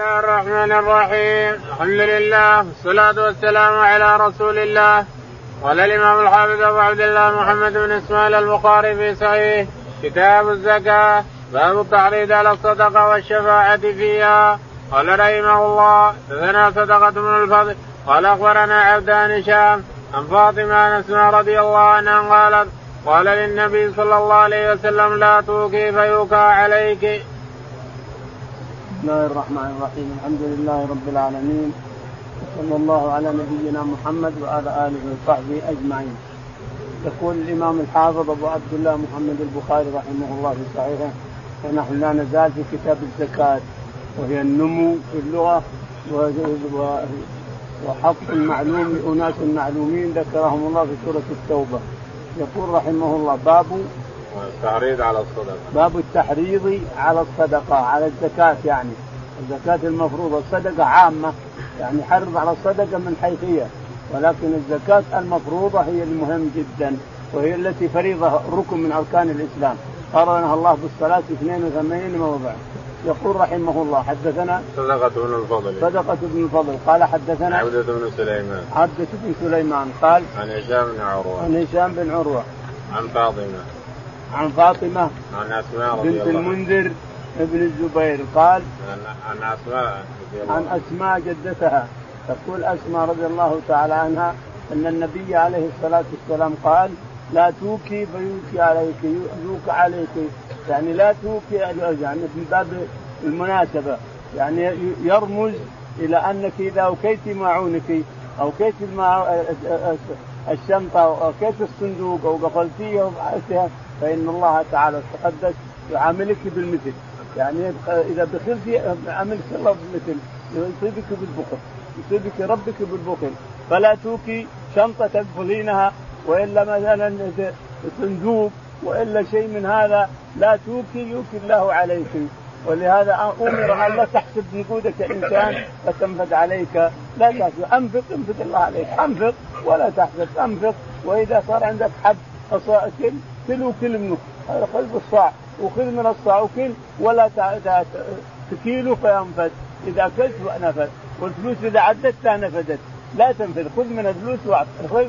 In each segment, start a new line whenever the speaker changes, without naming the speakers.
الله الرحمن الرحيم الحمد لله والصلاة والسلام على رسول الله قال الإمام الحافظ أبو عبد الله محمد بن إسماعيل البخاري في صحيح كتاب الزكاة باب التعريض على الصدقة والشفاعة فيها قال رحمه الله دثنا صدقة من الفضل قال أخبرنا عبدان هشام عن فاطمة عن رضي الله عنها قالت قال للنبي صلى الله عليه وسلم لا توكي فيوكى عليك
بسم الله الرحمن الرحيم الحمد لله رب العالمين وصلى الله على نبينا محمد وعلى آله وصحبه أجمعين. يقول الإمام الحافظ أبو عبد الله محمد البخاري رحمه الله في صحيحه ونحن لا نزال في كتاب الزكاة وهي النمو في اللغة وحق المعلوم لأناس معلومين ذكرهم الله في سورة التوبة. يقول رحمه الله باب
التحريض على الصدقة.
باب التحريض على الصدقة على الزكاة يعني. الزكاة المفروضة الصدقة عامة يعني حرض على الصدقة من حيث هي. ولكن الزكاة المفروضة هي المهم جدا وهي التي فريضة ركن من أركان الإسلام. قرنها الله بالصلاة 82 موضع يقول رحمه الله حدثنا
صدقة بن الفضل.
صدقة بن الفضل. قال حدثنا
عبدة بن سليمان.
عبدة بن سليمان قال
عن هشام بن عروة.
عن هشام بن عروة.
عن فاطمة.
عن فاطمة
عن أسماء رضي
بنت المنذر ابن الزبير قال
عن أسماء
عن أسماء جدتها. تقول أسماء رضي الله تعالى عنها أن النبي عليه الصلاة والسلام قال لا توكي فيوكي عليك يوك عليك. يعني لا توكي يعني من باب المناسبة. يعني يرمز إلى أنك إذا أوكيت معونك أوكيت الشنطة أو أوكيت الصندوق أو قفلتيه وفعلتها فإن الله تعالى تقدس يعاملك بالمثل. يعني إذا بخلت عاملك الله بالمثل يصيبك بالبخل يصيبك ربك بالبخل. فلا توكي شنطة تقفلينها وإلا مثلا صندوق وإلا شيء من هذا. لا توكي يوكي الله عليك. ولهذا أمر أن لا تحسب نقودك إنسان فتنفذ عليك. لا تحسب أنفق انفق الله عليك. أنفق ولا تحسب أنفق. وإذا صار عندك حب كل كل وكل منه. خذ بالصاع وخذ من الصاع وكل ولا تكيله فينفذ إذا أكلت نفذ. والفلوس إذا عدتها نفذت. لا تنفذ. خذ من الفلوس خذ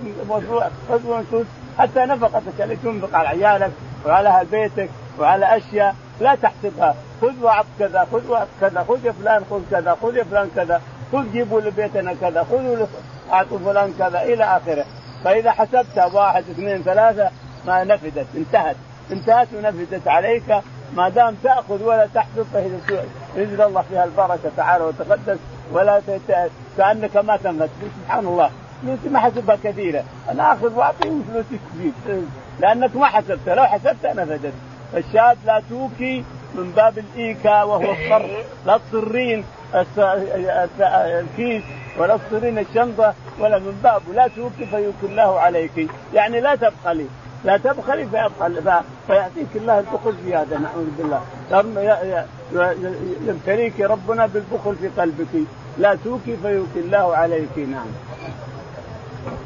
خذ من الفلوس حتى نفقتك. التي تنفق على عيالك؟ وعلى أهل بيتك؟ وعلى أشياء. لا تحسبها. خذ واعط كذا. خذ واعط كذا. خذ يا فلان خذ كذا. خذ يا فلان كذا. خذ جيبوا لبيتنا كذا. خذوا أعطوا فلان كذا. إلى آخره. فإذا حسبتها. واحد اثنين ثلاثة. ما نفذت انتهت. انتهت ونفذت عليك. ما دام تأخذ ولا تحسب فهي ينزل الله فيها البركة تعالى وتقدس ولا كأنك ما تنفذ سبحان الله. فلوسي ما حسبها كثيره أنا آخذ واعطيهم فلوسي كثير لأنك ما حسبتها لو حسبتها نفذت الشاة لا توكي من باب الإيكاء وهو الصر. لا تصرين الكيس ولا تصرين الشنطة ولا من بابه لا توكي فيوكي الله عليك. يعني لا تبخلي لا تبخلي فيبخل فيعطيك الله البخل زيادة نعوذ بالله. يبتليك ربنا بالبخل في قلبك. لا توكي فيوكي الله عليك نعم.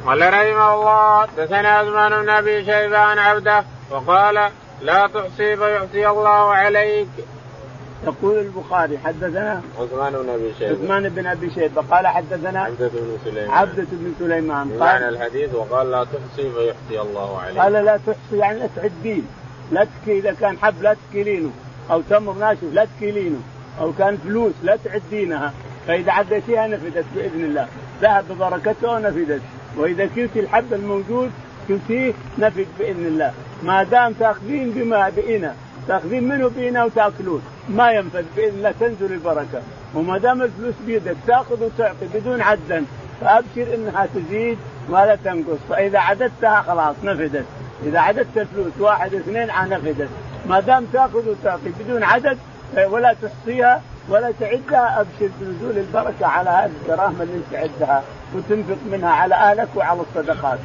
قال رحمه الله حدثنا عثمان بن أبي شيبة عن عبده وقال لا تحصي فيحصي الله عليك.
يقول البخاري حدثنا
عثمان بن أبي شيبة.
عثمان بن أبي شيبة. قال حدثنا
عبدة بن سليمان.
عبدة بن سليمان.
قال معنى الحديث وقال لا تحصي فيحصي الله عليك.
قال لا تحصي يعني لا تعدين لا تكي إذا كان حب لا تكيلينه أو تمر ناشف لا تكيلينه أو كان فلوس لا تعدينها فإذا عديتيها نفدت بإذن الله. ذهب ببركته ونفدت وإذا كلت الحب الموجود كلتيه نفد بإذن الله. ما دام تاخذين بما بإنا تاخذين منه بإنا وتاكلون. ما ينفذ بإذن الله تنزل البركة. وما دام الفلوس بيدك تاخذ وتعطي بدون عدا فأبشر إنها تزيد ولا تنقص. فإذا عددتها خلاص نفدت. إذا عددت الفلوس واحد اثنين نفدت. ما دام تاخذ وتعطي بدون عدد ولا تحصيها ولا تعدها أبشر بنزول البركة على هذه الدراهم اللي تعدها وتنفق منها على اهلك وعلى الصدقات.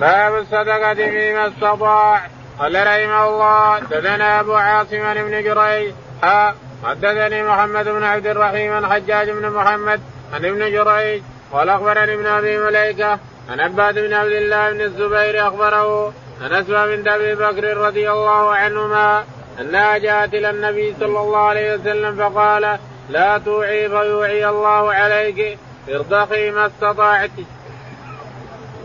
باب الصدقه فيما استطاع. قال رحمه الله دثنا أبو عاصم بن جريج ها حدثني محمد بن عبد الرحيم عن حجاج بن محمد عن ابن جريج قال أخبرني ابن أبي مليكة عن عباد بن عبد الله بن الزبير أخبره عن اسماء بنت أبي بكر رضي الله عنهما أنها جاءت إلى النبي صلى الله عليه وسلم فقال لا توعي فيوعي الله عليك ارضخي ما استطعت.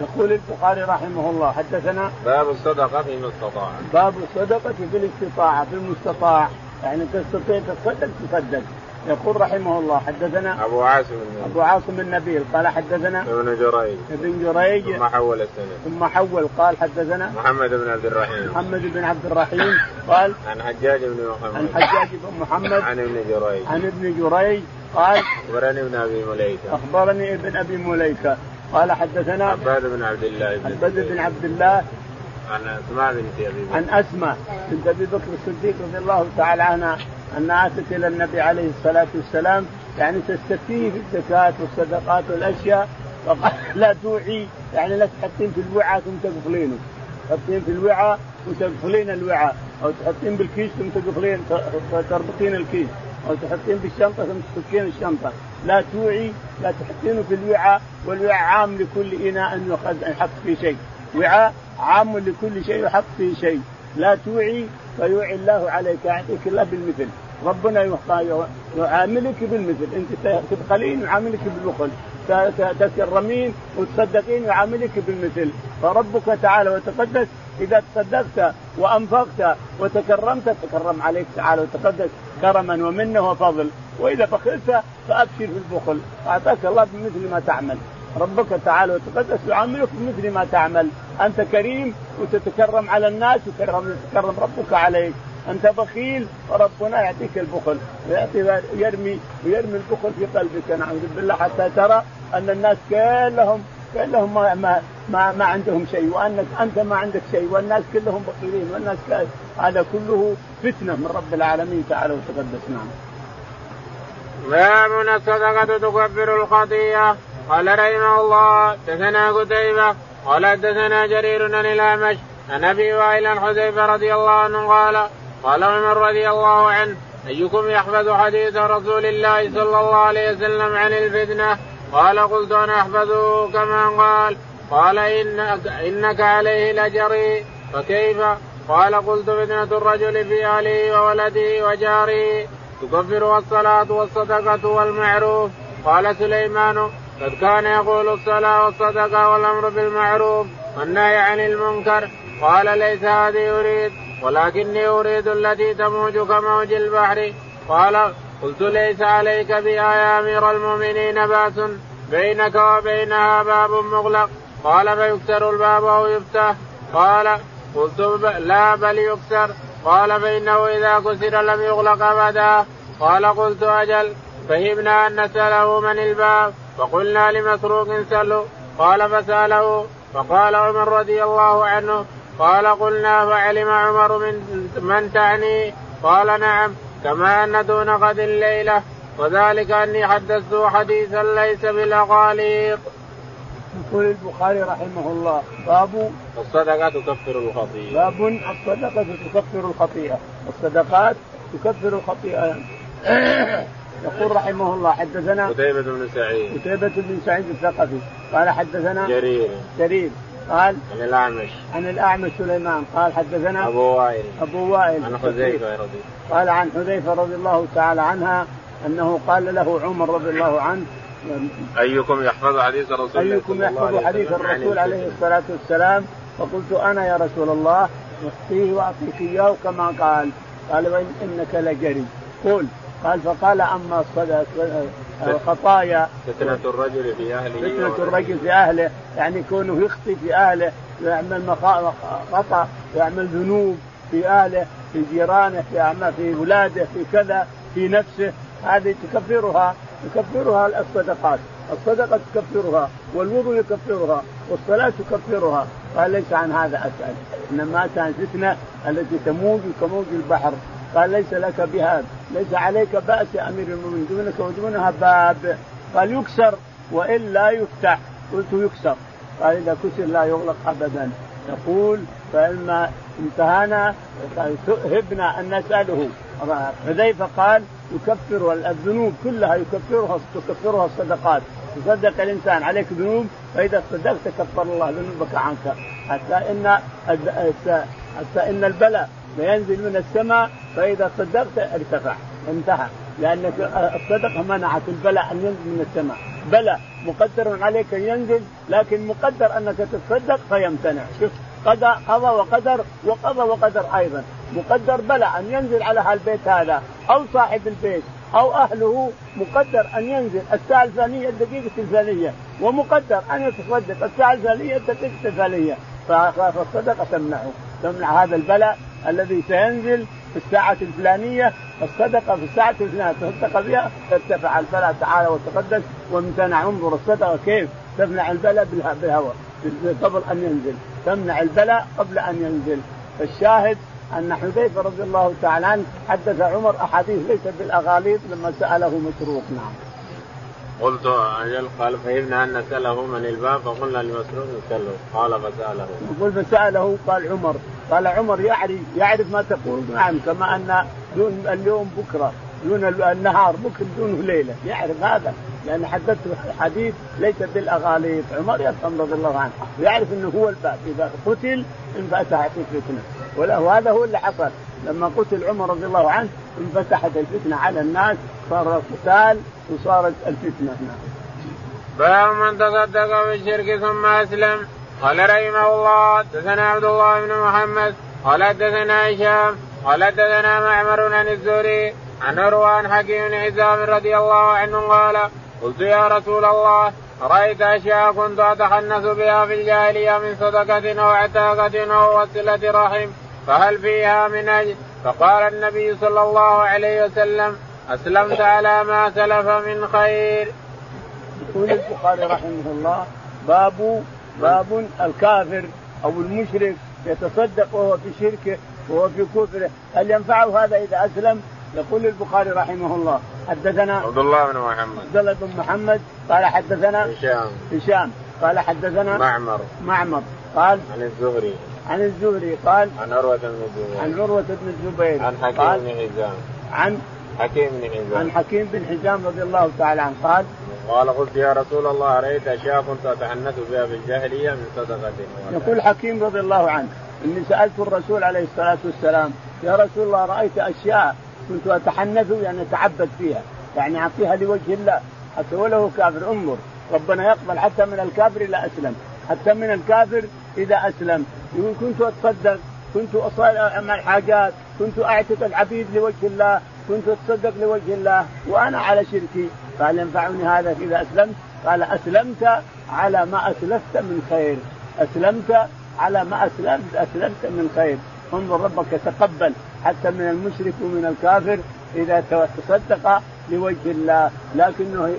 يقول البخاري رحمه الله حدثنا
باب الصدقة فيما استطاع.
باب الصدقة في الاستطاعة في المستطاع. يعني تستطيع تصدق تصدق. يقول رحمه الله حدثنا
أبو عاصم النبيل
أبو عاصم النبيل قال حدثنا
ابن جريج.
ابن جريج.
ثم حول السند.
ثم حول قال حدثنا
محمد بن عبد الرحيم.
محمد بن عبد الرحيم قال
عن حجاج بن محمد.
عن حجاج بن محمد.
عن ابن جريج.
عن ابن جريج قال
أخبرني ابن أبي مليكة.
أخبرني ابن أبي مليكة. قال حدثنا
عباد بن عبد الله بن
عباد بن عبد الله
عن أسماء بنت أبي بكر.
عن أسماء بنت أبي بكر الصديق رضي الله تعالى عنها أنها أتت إلى النبي عليه الصلاة والسلام يعني تستفتيه في الزكاة والصدقات والأشياء فقال لا توعي يعني لا تحطين في الوعاء ثم تقفلينه. تحطين في الوعاء وتقفلين الوعاء أو تحطين بالكيس ثم تقفلين تربطين الكيس. أو تحطين بالشنطه ثم تفكين الشنطة. لا توعي لا تحطينه في الوعاء والوعاء عام لكل إناء يحط فيه شيء. وعاء عام لكل شيء يحط فيه شيء. لا توعي فيوعي الله عليك يعطيك الله بالمثل. ربنا يعاملك بالمثل. أنت تبخلين يعاملك بالبخل. تكرمين وتصدقين يعاملك بالمثل. فربك تعالى وتقدس إذا تصدقت وأنفقت وتكرمت تكرم عليك تعالى وتقدس كرما ومنة وفضل. وإذا بخلت فأبشر في البخل أعطاك الله بمثل ما تعمل. ربك تعالى وتقدس يعاملك بمثل ما تعمل. أنت كريم وتتكرم على الناس ويتكرم ربك عليك. أنت بخيل وربنا يعطيك البخل. ويعطي يرمي ويرمي البخل في قلبك. نعوذ بالله حتى ترى أن الناس كلهم كلهم ما ما ما, ما عندهم شيء وانك أنت ما عندك شيء والناس كلهم بخيلين والناس هذا كله فتنة من رب العالمين تعالى وتقدس. نعم.
باب الصدقة تكبر الخطيئة. قال رحمه الله دثنا قتيبة قال دثنا جرير عن الأعمش عن أبي وائل حذيفة رضي الله عنه قال قال عمر رضي الله عنه أيكم يحفظ حديث رسول الله صلى الله عليه وسلم عن الفتنة؟ قال قلت أنا أحفظه كما قال. قال إنك, إنك عليه لجري فكيف؟ قال قلت فتنة الرجل في أهله وولده وجاره. تكفرها الصلاة والصدقة والمعروف. قال سليمان قد كان يقول الصلاة والصدقة والأمر بالمعروف والنهي عن المنكر. قال ليس هذه أريد. ولكني أريد التي تموج كموج البحر. قال قلت ليس عليك بها يا أمير المؤمنين بأس. بينك وبينها باب مغلق. قال فيكسر الباب أو يفتح؟ قال قلت لا بل يكسر. قال فإنه إذا كسر لم يغلق أبدا. قال قلت أجل. فهمنا أن نسأله من الباب. فقلنا لمسروق سله قال فسأله. فقال عمر رضي الله عنه قال قلنا فعلم عمر من من تعني قال نعم كما أن دون غد الليلة وذلك أني حدثته حديثا ليس بالاقاليط.
يقول البخاري رحمه الله باب
الصدقه تكفر الخطيئة.
باب الصدقة تكفر الخطيئة، الصدقات تكفر الخطيئة. يقول رحمه الله حدثنا
قتيبة بن سعيد
قتيبة بن سعيد الثقفي قال حدثنا
جرير
جرير قال
عن الأعمش.
عن الأعمش سليمان. قال حدثنا
أبو وائل.
أبو وائل.
عن حذيفة رضي
قال عن حذيفة رضي الله تعالى عنها أنه قال له عمر رضي الله عنه
أيكم يحفظ حديث الرسول
أيكم يحفظ حديث الرسول عليه الصلاة والسلام؟ فقلت أنا يا رسول الله احصيه وأعطيك إياه كما قال. قال وان إنك لجري. قل. قال فقال أما الخطايا
فتنة الرجل في أهله
فتنة الرجل في أهله يعني كونه يخطي في أهله ويعمل خطأ ويعمل ذنوب في أهله في جيرانه في أعمال في اولاده في كذا في نفسه. هذه تكفرها تكفرها الصدقات. الصدقة تكفرها والوضوء يكفرها والصلاة تكفرها. قال ليس عن هذا أسأل إنما كان فتنة التي تموج كموج البحر. قال ليس لك بهذا. ليس عليك بأس يا أمير المؤمنين. دونك ودونها باب. قال يكسر وإلا يفتح. قلت يكسر. قال إذا كسر لا يغلق أبدا. يقول فإما انتهانا هبنا أن نسأله. حذيفة قال يكفر الذنوب كلها يكفرها تكفرها الصدقات. تصدق الإنسان عليك ذنوب فإذا صدقت كفر الله ذنوبك عنك. حتى ان حتى إن البلاء فينزل من السماء فإذا صدقت ارتفع انتهى. لأن الصدقه منعت البلاء أن ينزل من السماء. بلى مقدر عليك أن ينزل لكن مقدر أنك تتصدق فيمتنع. شوف قضى قضى وقدر وقضى وقدر أيضا. مقدر بلى أن ينزل على هالبيت هذا أو صاحب البيت أو أهله. مقدر أن ينزل الساعة الفلانية الدقيقة الفلانية. ومقدر أن يتصدق الساعة الفلانية الدقيقة الفلانية. فالصدقة تمنعه تمنع هذا البلاء. الذي سينزل في الساعة الفلانية الصدقة في الساعة الفلانية. تصدق بها ترتفع البلاء تعالى وتقدس وامتنع. انظر الصدقة كيف تمنع البلاء بالهواء قبل أن ينزل. تمنع البلاء قبل أن ينزل. فالشاهد أن حذيفة رضي الله تعالى عنه حدث عمر أحاديث ليست بالأغاليط لما سأله مسروق نعم.
قلت أجل قال فهمنا أن نساله من الباب فقلنا لمسروق نساله قال فسأله.
يقول فسأله قال عمر. قال عمر يعرف يعرف ما تقول. نعم كما أن دون اليوم بكرة دون النهار بكرة دونه ليلة. يعرف هذا. لأن حدثته حديث ليس بالأغاليط. عمر يفهم رضي الله عنه. ويعرف إنه هو الباب. إذا قتل انفتحت الفتنه وهذا هو اللي حصل. لما قتل عمر رضي الله عنه انفتحت الفتنة على الناس صار القتال وصارت الفتنة نعم.
باب من تصدق بالشرك ثم أسلم قال رحمه الله حدثنا عبد الله بن محمد قال حدثنا هشام قال حدثنا معمر عن الزهري عن عروان حكيم بن حزام رضي الله عنه قال قلت يا رسول الله رأيت أشياء كنت أتحنث بها في الجاهلية من صدقة أو عتاقة أو وصلة رحم فهل فيها من أجل فقال النبي صلى الله عليه وسلم أسلمت على ما سلف من خير.
يقول البخاري رحمه الله باب باب الكافر أو المشرك يتصدق وهو في شركه وهو في كفره. هل ينفعه هذا إذا أسلم؟ يقول البخاري رحمه الله. حدثنا
عبد الله بن محمد.
عبد الله بن محمد. قال حدثنا
هشام.
هشام. قال حدثنا
معمر.
معمر. قال
عن الزهري.
عن الزهري قال
عن عروة بن الزبير.
عن عروة بن الزبير
عن حكيم بن حزام.
عن
حكيم بن حزام.
عن حكيم بن حزام رضي الله تعالى عنه قال
قال قلت يا رسول الله أرأيت أشياء كنت أتحنث بها في الجاهلية من صدقة
يقول حكيم رضي الله عنه إني سألت الرسول عليه الصلاة والسلام يا رسول الله رأيت أشياء كنت أتحنث يعني أتعبد فيها يعني أعطيها لوجه الله حتى ولو كافر انظر ربنا يقبل حتى من الكافر إذا أسلم حتى من الكافر إذا أسلم. يقول كنت أتصدق كنت أعمل حاجات كنت أعتق العبيد لوجه الله كنت أتصدق لوجه الله وأنا على شركي. قال ينفعني هذا إذا أسلمت. قال أسلمت على ما أسلفت من خير. أسلمت على ما أسلمت أسلمت من خير. انظر ربك يتقبل حتى من المشرك ومن الكافر إذا تصدق لوجه الله لكنه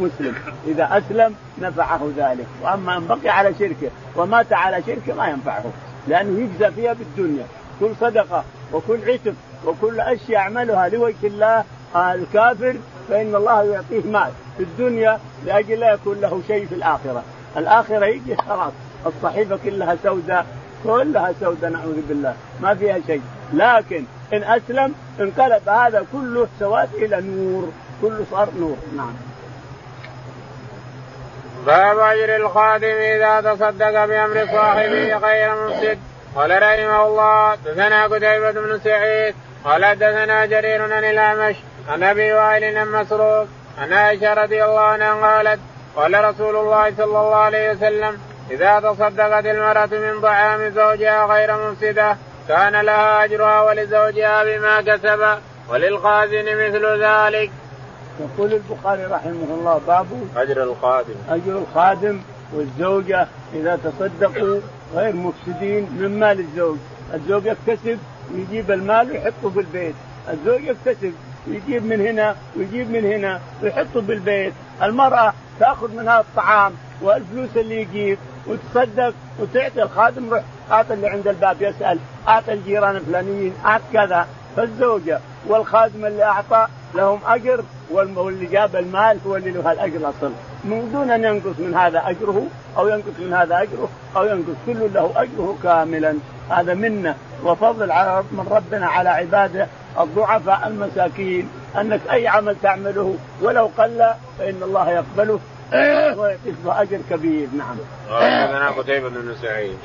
مسلم. إذا أسلم نفعه ذلك. وأما إن بقي على شركه ومات على شركه ما ينفعه لأنه يجزى فيها بالدنيا. كل صدقة وكل عتق وكل أشياء يعملها لوجه الله الكافر فإن الله يعطيه مال في الدنيا لأجل لا يكون له شيء في الآخرة. الآخرة يجي خلاص الصحيفة كلها سوداء كلها سوداء نعوذ بالله. ما فيها شيء. لكن إن أسلم انقلب هذا كله سواد إلى نور كله صار نور. نعم.
باب أجر الخادم إذا تصدق بأمر صاحبه غير مفسد. قال رحمه الله دثنا قتيبة بن سعيد قال دثنا جرير عن الأعمش عن أبي وائل عن مسروق عن عائشة رضي الله عنها قالت قال رسول الله صلى الله عليه وسلم إذا تصدقت المرأة من طعام زوجها غير مفسدة كان لها أجرها ولزوجها بما كسب وللخازن مثل ذلك.
يقول البخاري رحمه الله باب
أجر الخادم.
أجر الخادم والزوجة إذا تصدقوا غير مفسدين من مال الزوج، الزوج يكتسب ويجيب المال ويحطه في البيت، الزوج يكتسب يجيب من هنا ويجيب من هنا ويحطه بالبيت، المرأة تأخذ منها الطعام والفلوس اللي يجيب وتصدق وتعطي الخادم روح اعطي اللي عند الباب يسأل اعطي الجيران الفلانيين اعط كذا. فالزوجة والخادم اللي اعطى لهم اجر واللي جاب المال هو اللي له الاجر الاصل. من دون أن ينقص من هذا اجره أو ينقص من هذا اجره أو ينقص كل له اجره كاملا. هذا منا وفضل من ربنا على عباده الضعفاء المساكين. أنك أي عمل تعمله ولو قل فإن الله يقبله. ويعطيك أجر كبير نعم.
حدثنا قتيبة بن سعيد.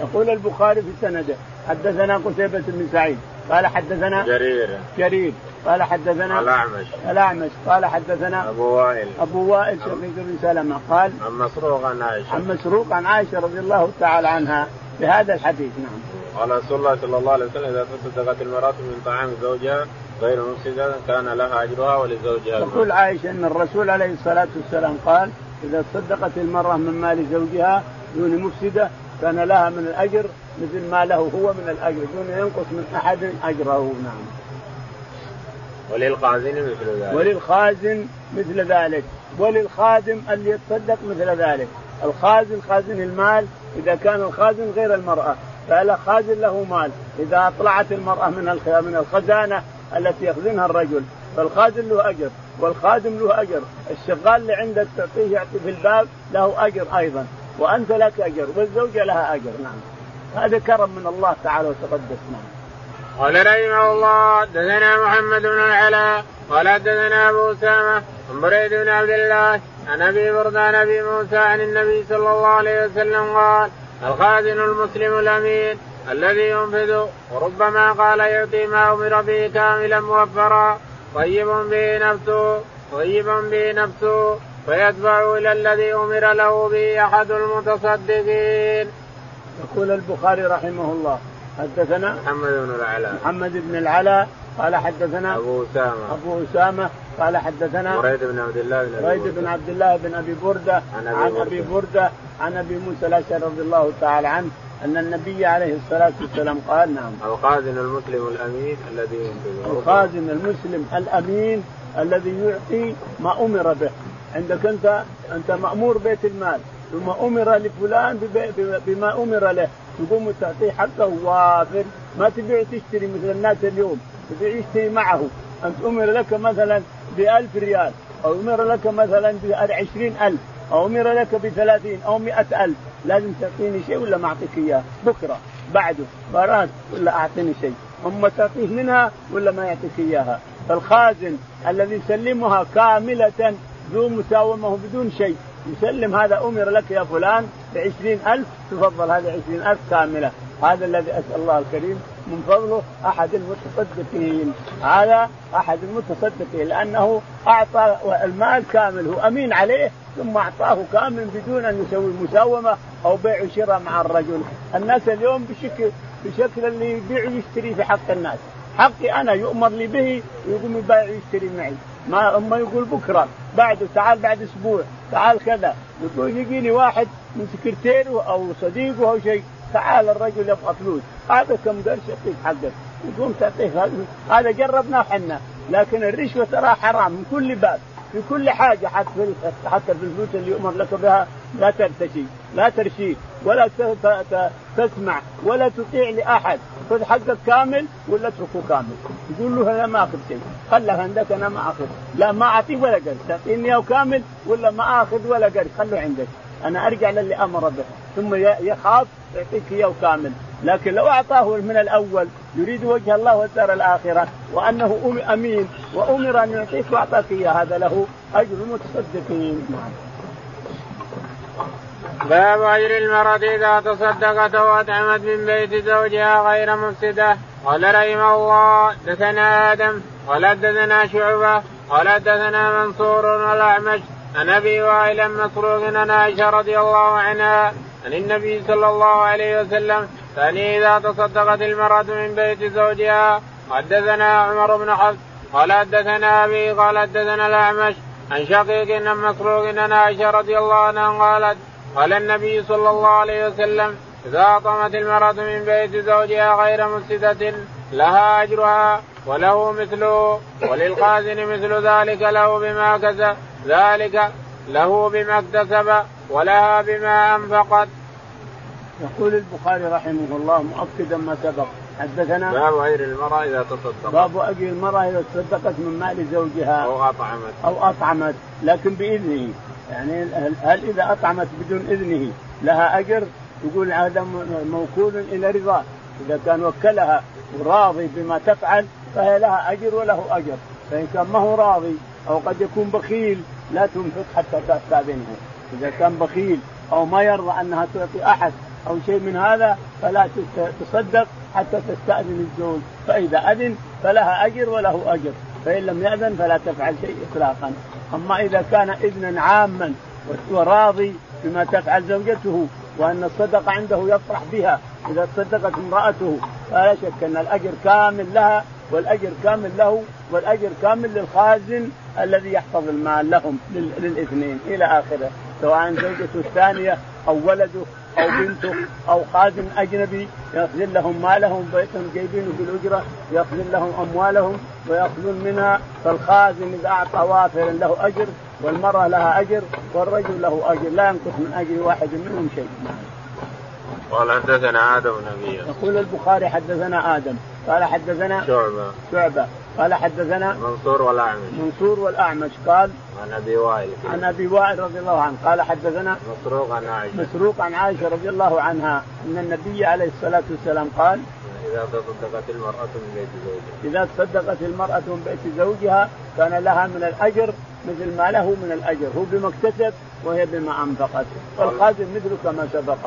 يقول البخاري في سنده حدثنا قتيبة بن سعيد. قال حدثنا
جرير.
جرير. قال حدثنا
الأعمش.
الأعمش. قال حدثنا
أبو وائل.
أبو وائل شقيق بن سلمة. قال
عن مسروق عن عائشة.
عن مسروق عن عائشة رضي الله تعالى عنها بهذا الحديث نعم.
قال رسول الله صلى الله عليه وسلم إذا تصدقت المرأة من طعام زوجها غير مفسدة كان لها أجرها ولزوجها.
تقول عائشة إن الرسول عليه الصلاة والسلام قال إذا تصدقت المرأة من مال زوجها دون مفسدة كان لها من الأجر مثل ما له هو من الأجر دون ينقص من أحد أجره. نعم.
وللخازن مثل ذلك.
وللخازن مثل ذلك. وللخادم اللي يتصدق مثل ذلك. الخازن خازن المال إذا كان الخازن غير المرأة فلا خازن له مال. إذا أطلعت المرأة من من الخزانة التي يخزنها الرجل. فالخازن له أجر والخادم له أجر. الشغال اللي عندك تعطيه يعطي في الباب له أجر أيضا. وأنت لك أجر والزوجة لها أجر. نعم. هذا كرم من الله تعالى وتقدس. نعم.
قال رحمه الله حدثنا محمد بن العلاء قال حدثنا أبو اسامه عن بريد بن عبد الله عن أبي بردان أبي موسى عن النبي صلى الله عليه وسلم قال الخازن المسلم الأمين. الذي ينفذ وربما قال يعطي ما أمر به كاملا موفرا طيب به نفسه طيب به نفسه فيتبع إلى الذي أمر له به أحد المتصدقين.
يقول البخاري رحمه الله حدثنا
محمد بن العلاء.
محمد بن العلاء قال حدثنا
أبو أسامة.
أبو أسامة قال حدثنا
بريد بن عبد الله بن
بريد بن عبد الله بن أبي بردة عن أبي, عن أبي بردة عن أبي موسى الأشعري رضي الله تعالى عنه أن النبي عليه الصلاة والسلام قال نعم.
الخازن المسلم الأمين الذي ينفذ
الخازن المسلم الأمين الذي يعطي ما أمر به. عندك أنت أنت مأمور بيت المال. ثم أمر لفلان بما أمر له. تقوم تعطيه حقه وافر. ما تبيع تشتري مثل الناس اليوم. تبيع يشتري معه. أنت أمر لك مثلا ب ريال أو أمر لك مثلا بعشرين ألف أو أمر لك بثلاثين أو مئة ألف. لازم تعطيني شيء ولا ما أعطيك إياه؟ بكرة بعده براد ولا أعطيني شيء. اما تعطيه منها ولا ما يعطيك إياها؟ فالخازن الذي يسلمها كاملة ذو مساومة بدون شيء. يسلم هذا أمر لك يا فلان بعشرين ألف تفضل هذه عشرين ألف كاملة. هذا الذي أسأل الله الكريم من فضله أحد المتصدقين. هذا أحد المتصدقين لأنه أعطى المال كامل هو أمين عليه ثم أعطاه كامل بدون أن يسوي مساومة أو بيع وشراء مع الرجل. الناس اليوم بشكل بشكل اللي يبيع ويشتري في حق الناس. حقي أنا يؤمر لي به ويقوم يبيع ويشتري معي. ما اما يقول بكرة بعده تعال بعد أسبوع تعال كذا. يقول يجيني واحد من سكرتيره أو صديقه أو شيء. تعال الرجل يبغى فلوس. هذا كم قرش يعطيك حقك. يقوم تعطيه هذا جربناه إحنا. لكن الرشوة ترى حرام من كل باب. في كل حاجة حتى في حتى في الفلوس اللي يؤمر لك بها لا ترتشي لا ترشي ولا تسمع ولا تطيع لأحد. خذ حقك كامل ولا اتركه كامل. يقول له أنا ما أخذ شيء. خله عندك أنا ما أخذ. لا ما أعطيه ولا قرش. تعطيني اياه كامل ولا ما أخذ ولا قرش. خله عندك. أنا أرجع للي أمر به ثم يخاف يعطيك إياه كامل. لكن لو أعطاه من الأول يريد وجه الله والدار الآخرة وأنه أمين وأمر أن يعطيك وأعطاك إياه هذا له أجر المتصدقين
باب أجر المرأة إذا تصدقت وأطعمت من بيت زوجها غير مفسدة. قال رحمه الله دثنا آدم قال دثنا شعبة قال دثنا منصور والاعمش عن أبي وائل مسروق عن عائشة رضي الله عنها عن النبي صلى الله عليه وسلم ثاني إذا تصدقت المرأة من بيت زوجها حدثنا عمر بن حفص قال حدثنا أبي قال حدثنا الأعمش عن شقيق عن مسروق عن عائشة رضي الله عنها قالت قال النبي صلى الله عليه وسلم إذا أطعمت المرأة من بيت زوجها غير مفسده لها أجرها وله مثله وللخازن مثل ذلك له بما كسب ذلك له بما اكتسب ولها بما أنفقت.
يقول البخاري رحمه الله مؤكدا ما سبق. حدثنا
باب غير المرأة إذا تصدقت.
باب أجر المرأة إذا تصدقت من مال زوجها.
أو أطعمت.
أو أطعمت لكن بإذنه. يعني هل إذا أطعمت بدون إذنه لها أجر؟ يقول هذا موكول إلى رضاه. إذا كان وكلها وراضي بما تفعل فهي لها أجر وله أجر. فإن كان ما هو راضي أو قد يكون بخيل لا تنفق حتى تستأذنه إذا كان بخيل أو ما يرضى أنها تعطي أحد أو شيء من هذا فلا تصدق حتى تستأذن الزوج. فإذا أذن فلها أجر وله أجر. فإن لم يأذن فلا تفعل شيء اطلاقا. أما إذا كان اذنا عاما وراضي بما تفعل زوجته وأن الصدقة عنده يفرح بها. إذا تصدقت امرأته فلا شك أن الأجر كامل لها والأجر كامل له والأجر كامل للخازن الذي يحفظ المال لهم للإثنين إلى آخره. سواء زوجته الثانية أو ولده. أو بنته أو خادم أجنبي يخزن لهم مالهم بيتهم جايبينه بالاجره يخزن لهم أموالهم ويأخذون منها فالخازن إذا أعطى وافرا له أجر والمرأة لها أجر والرجل له أجر لا ينقص من أجر واحد منهم شيء.
قال حدثنا آدم بن
يقول البخاري حدثنا آدم قال حدثنا
شعبة.
شعبة. قال حدثنا
منصور والأعمش.
منصور والأعمش قال
عن أبي وائل.
عن أبي وائل رضي الله عنه قال حدثنا
مسروق عن عائشة.
مسروق عن عائشة رضي الله عنها أن النبي عليه الصلاة والسلام قال
إذا تصدقت المرأة من بيت زوجها.
إذا تصدقت المرأة من بيت زوجها كان لها من الأجر مثل ما له من الأجر. هو بما اكتسب وهي بما أنفقت. والخازن مثل كما سبق.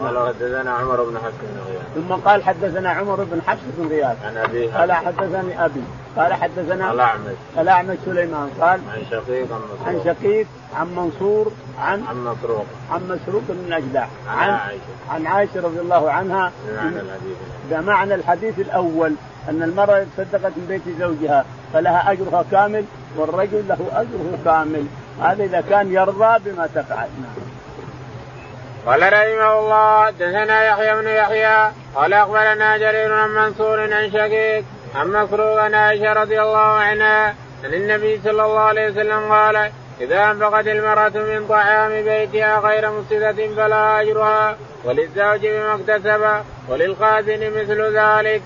قال حدثنا عمر بن حفص بن غياث.
ثم قال حدثنا عمر بن حفص بن غياث.
عن أبي
قال حدثني أبي. قال حدثنا
الاعمش
الاعمش سليمان. قال
عن شقيق عن مسروق.
عن شقيق عن منصور عن
عن مسروق.
عن مسروق بن الأجدع.
عن
عن
عائشة.
عن عائشة رضي الله عنها.
بمعنى الحديث.
بمعنى الحديث الأول أن المرأة تصدقت من بيت زوجها فلها أجرها كامل والرجل له أجره كامل. هذا إذا كان يرضى بما تفعل. نعم.
قال رحمه الله حدثنا يحيى بن يحيى قال أخبرنا جرير عن منصور عن شقيق عن مسروق عن عائشة رضي الله عنها عن النبي صلى الله عليه وسلم قال إذا أنفقت المرأة من طعام بيتها غير مفسدة فلا أجرها وللزوج بما اكتسب وللخازن مثل ذلك.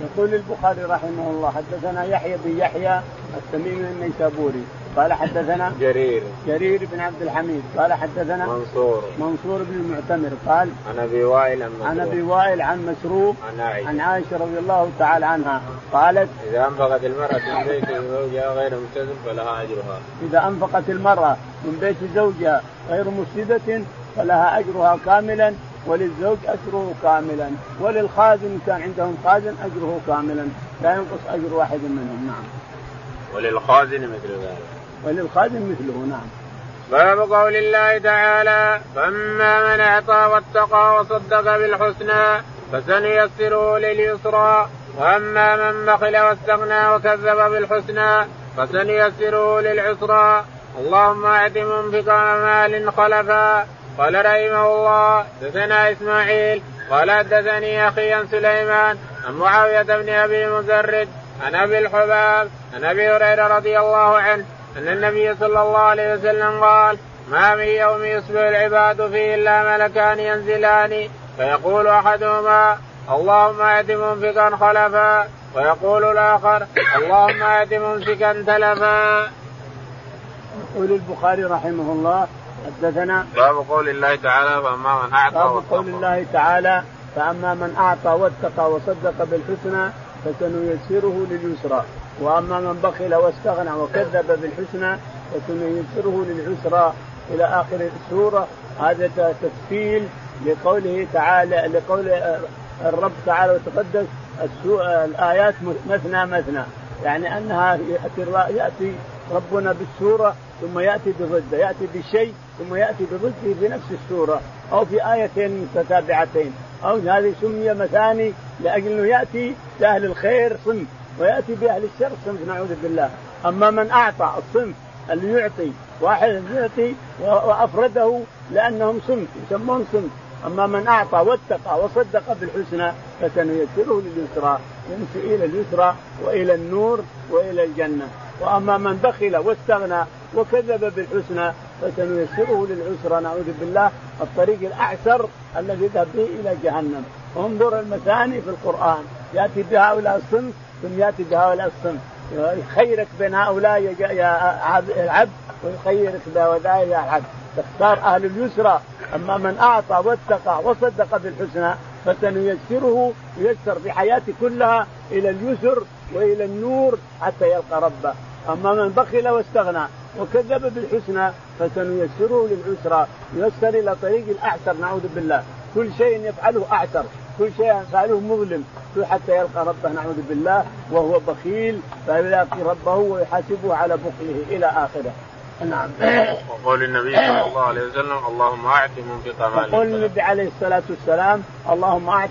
يقول البخاري رحمه الله حدثنا يحيى بن يحيى التميمي النيسابوري قال حدثنا
جرير.
جرير بن عبد الحميد. قال حدثنا
منصور.
منصور بن المعتمر. قال
عن أبي وائل
عن أبي وائل عن مسروق
عن عائشة.
عن عائشة رضي الله تعالى عنها. قالت
إذا أنفقت المرأة من بيت زوجها غير مفسد فلها أجرها.
إذا أنفقت المرأة من بيت زوجها غير مفسده فلها أجرها كاملا وللزوج أجره كاملا وللخازن كان عندهم خازن أجره كاملا. لا ينقص أجر واحد منهم. نعم.
وللخازن مثل ذلك.
وللخادم مثله نعم.
باب قول الله تعالى فاما من اعطى واتقى وصدق بالحسنى فسنيسره لليسرى واما من بخل واستغنى وكذب بالحسنى فسنيسره للعسرى اللهم اعط منفقا مال خلفا قال رحمه الله دثنا اسماعيل قال حدثني أخي سليمان عن معاوية بن أبي مزرد عن أبي الحباب عن أبي هريرة رضي الله عنه إن النبي صلى الله عليه وسلم قال ما من يوم يصبح العباد فيه إلا ملكان ينزلان. فيقول أحدهما اللهم ات منفقا خلفا. ويقول الآخر اللهم ات ممسكا تلفا.
يقول البخاري رحمه الله حدثنا
باب قول الله تعالى فأما من أعطى
باب قول الله تعالى فأما من أعطى واتقى وصدق بالحسنى فسنيسره لليسرى. وأما من بخل واستغنى وكذب بالحسنى فسنيسره للعسرى إلى آخر السورة. هذا تفصيل لقوله تعالى لقول الرب تعالى وتقدس الآيات مثنى مثنى. يعني أنها يأتي يأتي ربنا بالسورة ثم يأتي بضده يأتي بشيء ثم يأتي بضده في نفس السورة أو في آيتين متتابعتين. أو هذه سمي مثاني لأجل إنه يأتي لأهل الخير صنف ويأتي بأهل الشر صنف نعوذ بالله. أما من أعطى الصنف اللي يعطي واحد يعطي وأفرده لأنهم صنف يسمون صنف. أما من أعطى واتقى وصدق بالحسنى فسنيسره لليسرى يمشي إلى اليسرى وإلى النور وإلى الجنة. وأما من بخل واستغنى وكذب بالحسنى فسنيسره للعسرى نعوذ بالله. الطريق الأعسر الذي يذهب به إلى جهنم. انظر المثاني في القرآن. يأتي بهؤلاء الصنف ثم ياتي بهؤلاء الصنف يخيرك بين هؤلاء يا العبد ويخيرك بهؤلاء يا العبد. تختار أهل اليسرى. أما من أعطى واتقى وصدق بالحسنى فسنيسره ييسر في حياته كلها إلى اليسر وإلى النور حتى يلقى ربه. أما من بخل واستغنى وكذب بالحسنى فسنيسره للعسرى. ييسر إلى طريق الاعسر نعوذ بالله. كل شيء يفعله اعسر كل شيء فعله مظلم. حتى يلقى ربه نعوذ بالله وهو بخيل فيلاقي ربه ويحاسبه على بخله إلى آخره.
نعم. وقول النبي صلى الله عليه وسلم اللهم اعط منفقا مالا
وقول النبي عليه الصلاة والسلام اللهم اعط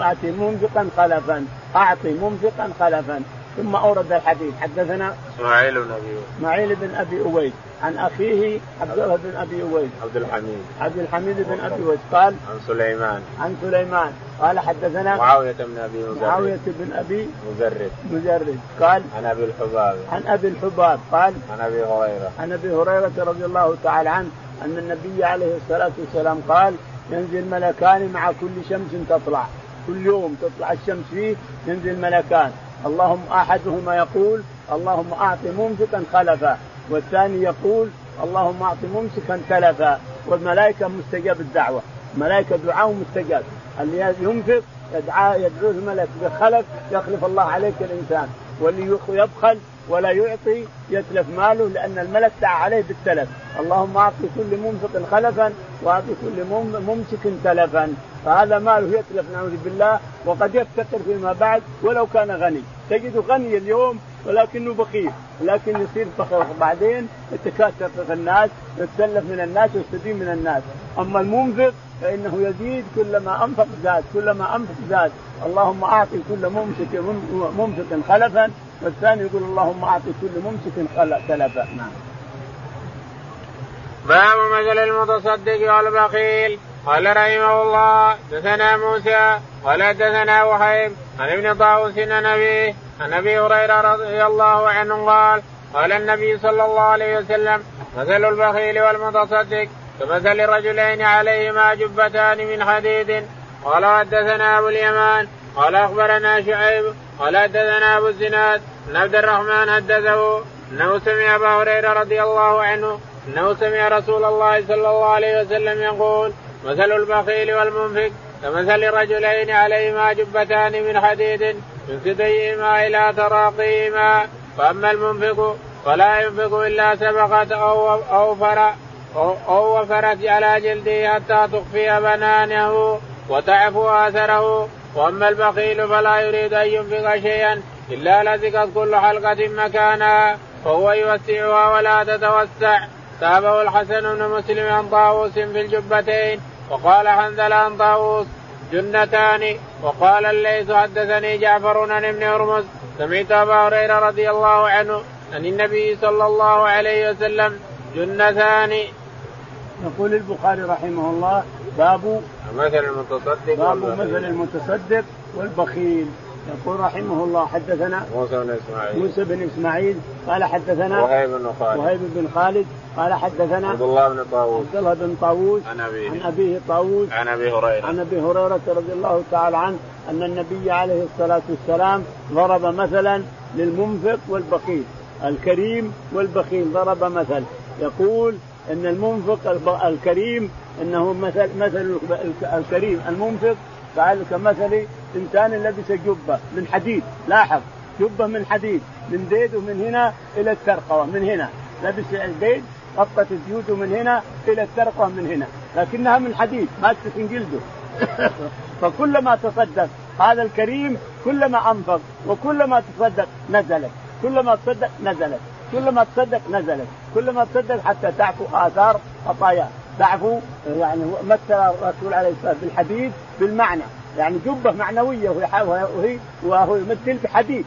اعط منفقا خلفا. اعط منفقا خلفا. ثم أورد الحديث. حدثنا
إسماعيل بن أبي
إسماعيل بن أبي أويس. عن أخيه عبد الله بن أبي أويس.
عبد الحميد.
عبد الحميد بن أبي أويس. قال
عن سليمان.
عن سليمان. قال حدثنا
معاوية بن أبي مزرد.
معاوية بن أبي
مزرد.
مزرد. قال
عن أبي الحباب.
عن أبي الحباب. قال
عن أبي هريرة.
عن أبي هريرة رضي الله تعالى عنه أن النبي عليه الصلاة والسلام قال ينزل ملكان مع كل شمس تطلع. كل يوم تطلع الشمس فيه ينزل ملكان اللهم أحدهما يقول اللهم أعط ممسكا خلفا والثاني يقول اللهم أعط ممسكا تلفا والملائكة مستجاب الدعوة. ملائكة دعاء مستجاب. اللي ينفق يدعى يدعوه الملك بخلف يخلف الله عليك الإنسان. واللي يبخل ولا يعطي يتلف ماله لأن الملك دعا عليه بالتلف. اللهم أعط كل منفق خلفا وأعط كل ممسك تلفا. فهذا ماله يتلف نعوذ بالله. وقد يفتقر فيما بعد ولو كان غني. تجده غني اليوم ولكنه بخيل. لكن يصير فخر بعدين يتكاثر في الناس يتسلف من الناس ويستدين من الناس. أما المنفق فإنه يزيد كلما أنفق زاد كلما أنفق زاد. اللهم أعطي كل ممسك ممسك خلفا. والثاني يقول اللهم أعطي كل ممسك تلفا نعم.
باب مثل المتصدق والبخيل. قال رحمه الله دثنا موسى ولا دثنا وهيب عن ابن طاووس عن ابيه عن أبي هريرة رضي الله عنه قال قال النبي صلى الله عليه وسلم مثل البخيل والمتصدق كمثل رجلين عليهما جبتان من حديد. قال حدثنا أبو اليمان قال أخبرنا شعيب قال حدثنا أبو الزناد أن عبد الرحمن حدثه أنه سمع أبا هريرة رضي الله عنه أنه سمع رسول الله صلى الله عليه وسلم يقول مثل البخيل والمنفق كمثل رجلين عليهما جبتان من حديد من كديهما إلى تراقيهما. فأما المنفق فلا ينفق إلا سبقت أو اوفر أو وفرت على جلده حتى تخفي بنانه وتعفو آثره. وأما البخيل فلا يريد أن ينفق شيئا إلا لزقت كل حلقة مكانها وهو يوسعها ولا تتوسع. تابه الحسن بن مسلم عن طاووس في الجبتين. وقال حنزل عن طاووس جنتان. وقال الليث حدثني جعفر عن ابن هرمز سمعت أبا هريرة رضي الله عنه عن النبي صلى الله عليه وسلم جنتان.
يقول البخاري رحمه الله باب
مثل المتصدق
باب مثل المتصدق والبخيل. يقول رحمه الله حدثنا
موسى بن إسماعيل.
موسى بن إسماعيل قال حدثنا
وهيب بن خالد.
وهيب بن خالد قال حدثنا
عبد الله بن طاووس.
عبد الله بن طاووس
عن أبيه.
عن أبيه طاووس
عن أبي هريرة.
عن أبي هريرة رضي الله تعالى عنه أن النبي عليه الصلاة والسلام ضرب مثلا للمنفق والبخيل الكريم والبخيل ضرب مثل. يقول إن المنفق الكريم إنه مثل مثل الكريم المنفق قال كمثل إنسان لبس جبة من حديد. لاحظ. جبة من حديد. من ديده من هنا إلى الترقوة. من هنا. لبس الديد غطت جيوده من هنا إلى الترقوة من هنا. لكنها من حديد ما تسكن جلده فكلما تصدق هذا الكريم كلما انفق وكلما تصدق نزلت. كلما تصدق نزلت. كلما تصدق نزلت. كلما تصدق حتى تعفو آثار خطاياه تعفو يعني مثل الرسول عليه الصلاة بالحديد بالمعنى. يعني جبة معنوية وهي وهو يمثل بحديد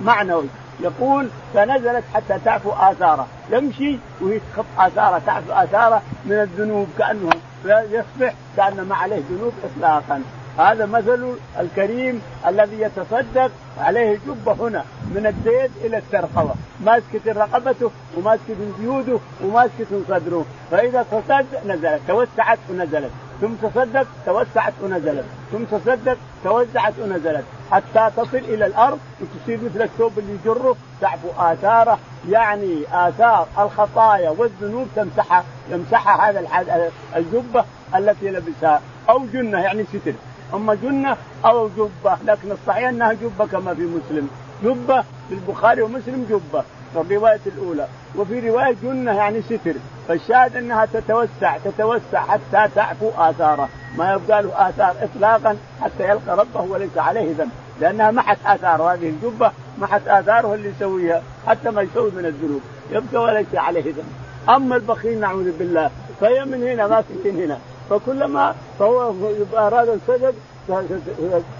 معنوي. يقول فنزلت حتى تعفو آثاره. يمشي وهي تخط آثاره تعفو آثاره من الذنوب كأنه يصبح كأن ما عليه ذنوب اطلاقا. هذا مثل الكريم الذي يتصدق عليه الجبة هنا من الديد إلى الترقوة ماسكة رقبته وماسكة جيوده وماسكة صدره. فإذا تصدق نزلت. توسعت ونزلت. ثم تصدق توسعت ونزلت. ثم تصدق توسعت ونزلت. حتى تصل إلى الأرض وتصير مثل الثوب اللي يجره. تعفو آثاره؟ يعني آثار الخطايا والذنوب تمسحها يمسحها هذا الجبة التي لبسها. أو جنة يعني ستر. أما جنة أو جبة. لكن الصحيح أنها جبة كما في مسلم. جبة في البخاري ومسلم جبة. في الروايه الأولى. وفي رواية جنة يعني ستر. فالشاهد أنها تتوسع تتوسع حتى تعفو آثاره. ما يبقى له آثار اطلاقا حتى يلقى ربه وليس عليه ذنب. لأنها محت آثار هذه الجبة محت آثاره اللي يسويها حتى ما يسوي من الذنوب. يبقى وليس عليه ذنب. أما البخيل نعوذ بالله. فهي من هنا ما في هنا. فكلما فهو أراد الصدق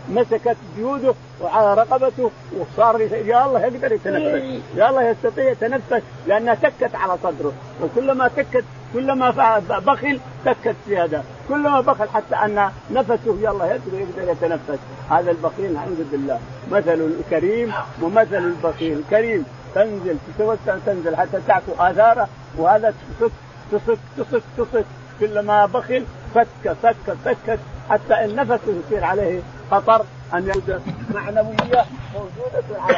مسكت جيوده وعلى رقبته وصار يا الله يقدر يتنفس يا الله يستطيع يتنفس لأنها تكت على صدره. وكلما تكت كلما بخل تكت زيادة. كلما بخل حتى أن نفسه يلا يقدر يقدر يتنفس. هذا البخيل نعوذ بالله. مثل الكريم ومثل البخيل. الكريم تنزل تتوسع تنزل حتى تعفو آثاره وهذا تصك تصك تصك تصك كلما بخل فك فك فكت حتى إن نفسه يصير عليه خطر أن يوجد معنوية موجودة على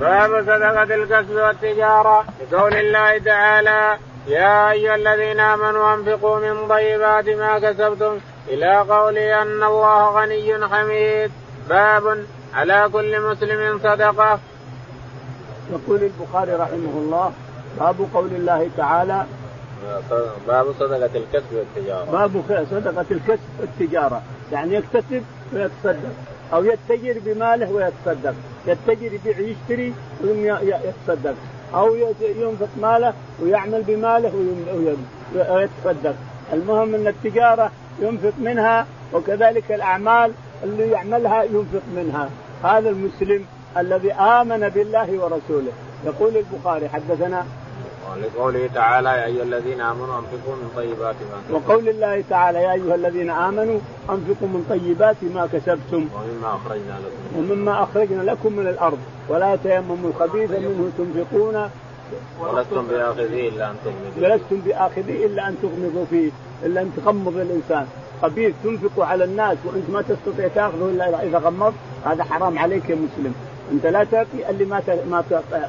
باب صدقة الكسب والتجارة. لقول الله تعالى يا أيها الذين آمنوا أنفقوا من طيبات ما كسبتم إلى قول أن الله غني حميد. باب على كل مسلم صدقة.
يقول البخاري رحمه الله باب قول الله تعالى
باب صدقة الكسب والتجارة.
باب صدقة الكسب والتجارة. يعني يكتسب ويتصدق أو يتجر بماله ويتصدق. يتجر يبيع يشتري ويتصدق أو ينفق ماله ويعمل بماله ويتصدق. المهم أن التجارة ينفق منها وكذلك الأعمال اللي يعملها ينفق منها. هذا المسلم الذي آمن بالله ورسوله. يقول البخاري حدثنا
ولقوله تعالى يا أيها الذين آمنوا أنفقوا من طيبات ما
وقول الله تعالى يا أيها الذين آمنوا أنفقوا من طيبات ما كسبتم.
ومما أخرجنا لكم.
ومما أخرجنا لكم من الأرض. ولا تيمموا الخبيث منه تنفقون.
ولستم بآخذيه إلا أن تغمضوا
ولستم بآخذيه إلا أن تغمضوا فيه إلا أن تغمض الإنسان. خبيث تنفق على الناس وأنت ما تستطيع تأخذه إلا اذا غمضت هذا حرام عليك يا مسلم. أنت لا تعطي اللي ما ما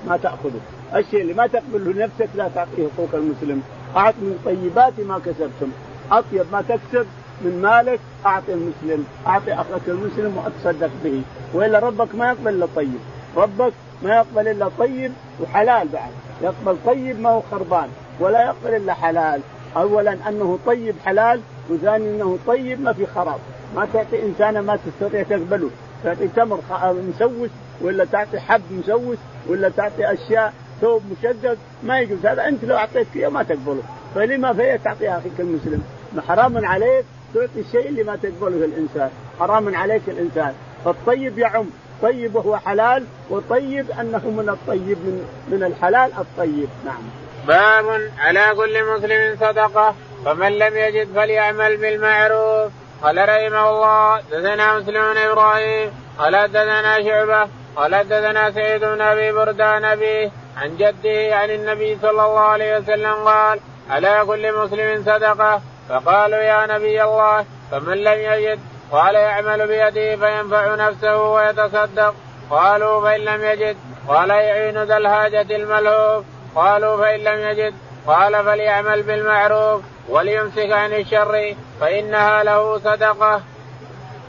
ما تأخذه. الشيء اللي ما تقبله لنفسك لا تعطيه حقوق المسلم. أعط من طيبات ما كسبتم. أطيب ما تكسب من مالك أعطي المسلم. أعطي أخوك المسلم وأتصدق به. وإلا ربك ما يقبل إلا طيب. ربك ما يقبل إلا طيب وحلال بعد. يقبل طيب ما هو خربان. ولا يقبل إلا حلال. اولا أنه طيب حلال وثاني أنه طيب ما في خراب. ما تعطي إنسان ما تستطيع تقبله. تعطي تمر مسوس ولا تعطي حب مسوس ولا تعطي أشياء ثوب مشدد ما يجوز. هذا أنت لو أعطيت فيه ما تقبله. فلما فهي تعطي أخيك المسلم. حرام عليك تعطي الشيء اللي ما تقبله الإنسان. حرام عليك الإنسان. فالطيب يعم. طيب وهو حلال وطيب أنه من الطيب من من الحلال الطيب. نعم.
باب على كل مسلم صدقة. فمن لم يجد فليعمل بالمعروف. قال رحمه الله دثنا مسلم إبراهيم. قال دثنا شعبة. قال دثنا سعيد بن أبي بردان أبيه. عن جده عن النبي صلى الله عليه وسلم قال على كل مسلم صدقة؟ فقالوا يا نبي الله فمن لم يجد؟ قال يعمل بيده فينفع نفسه ويتصدق. قالوا فإن لم يجد؟ قال يعين ذا الحاجة الملهوف. قالوا فإن لم يجد؟ قال فليعمل بالمعروف وليمسك عن الشر فإنها له صدقة.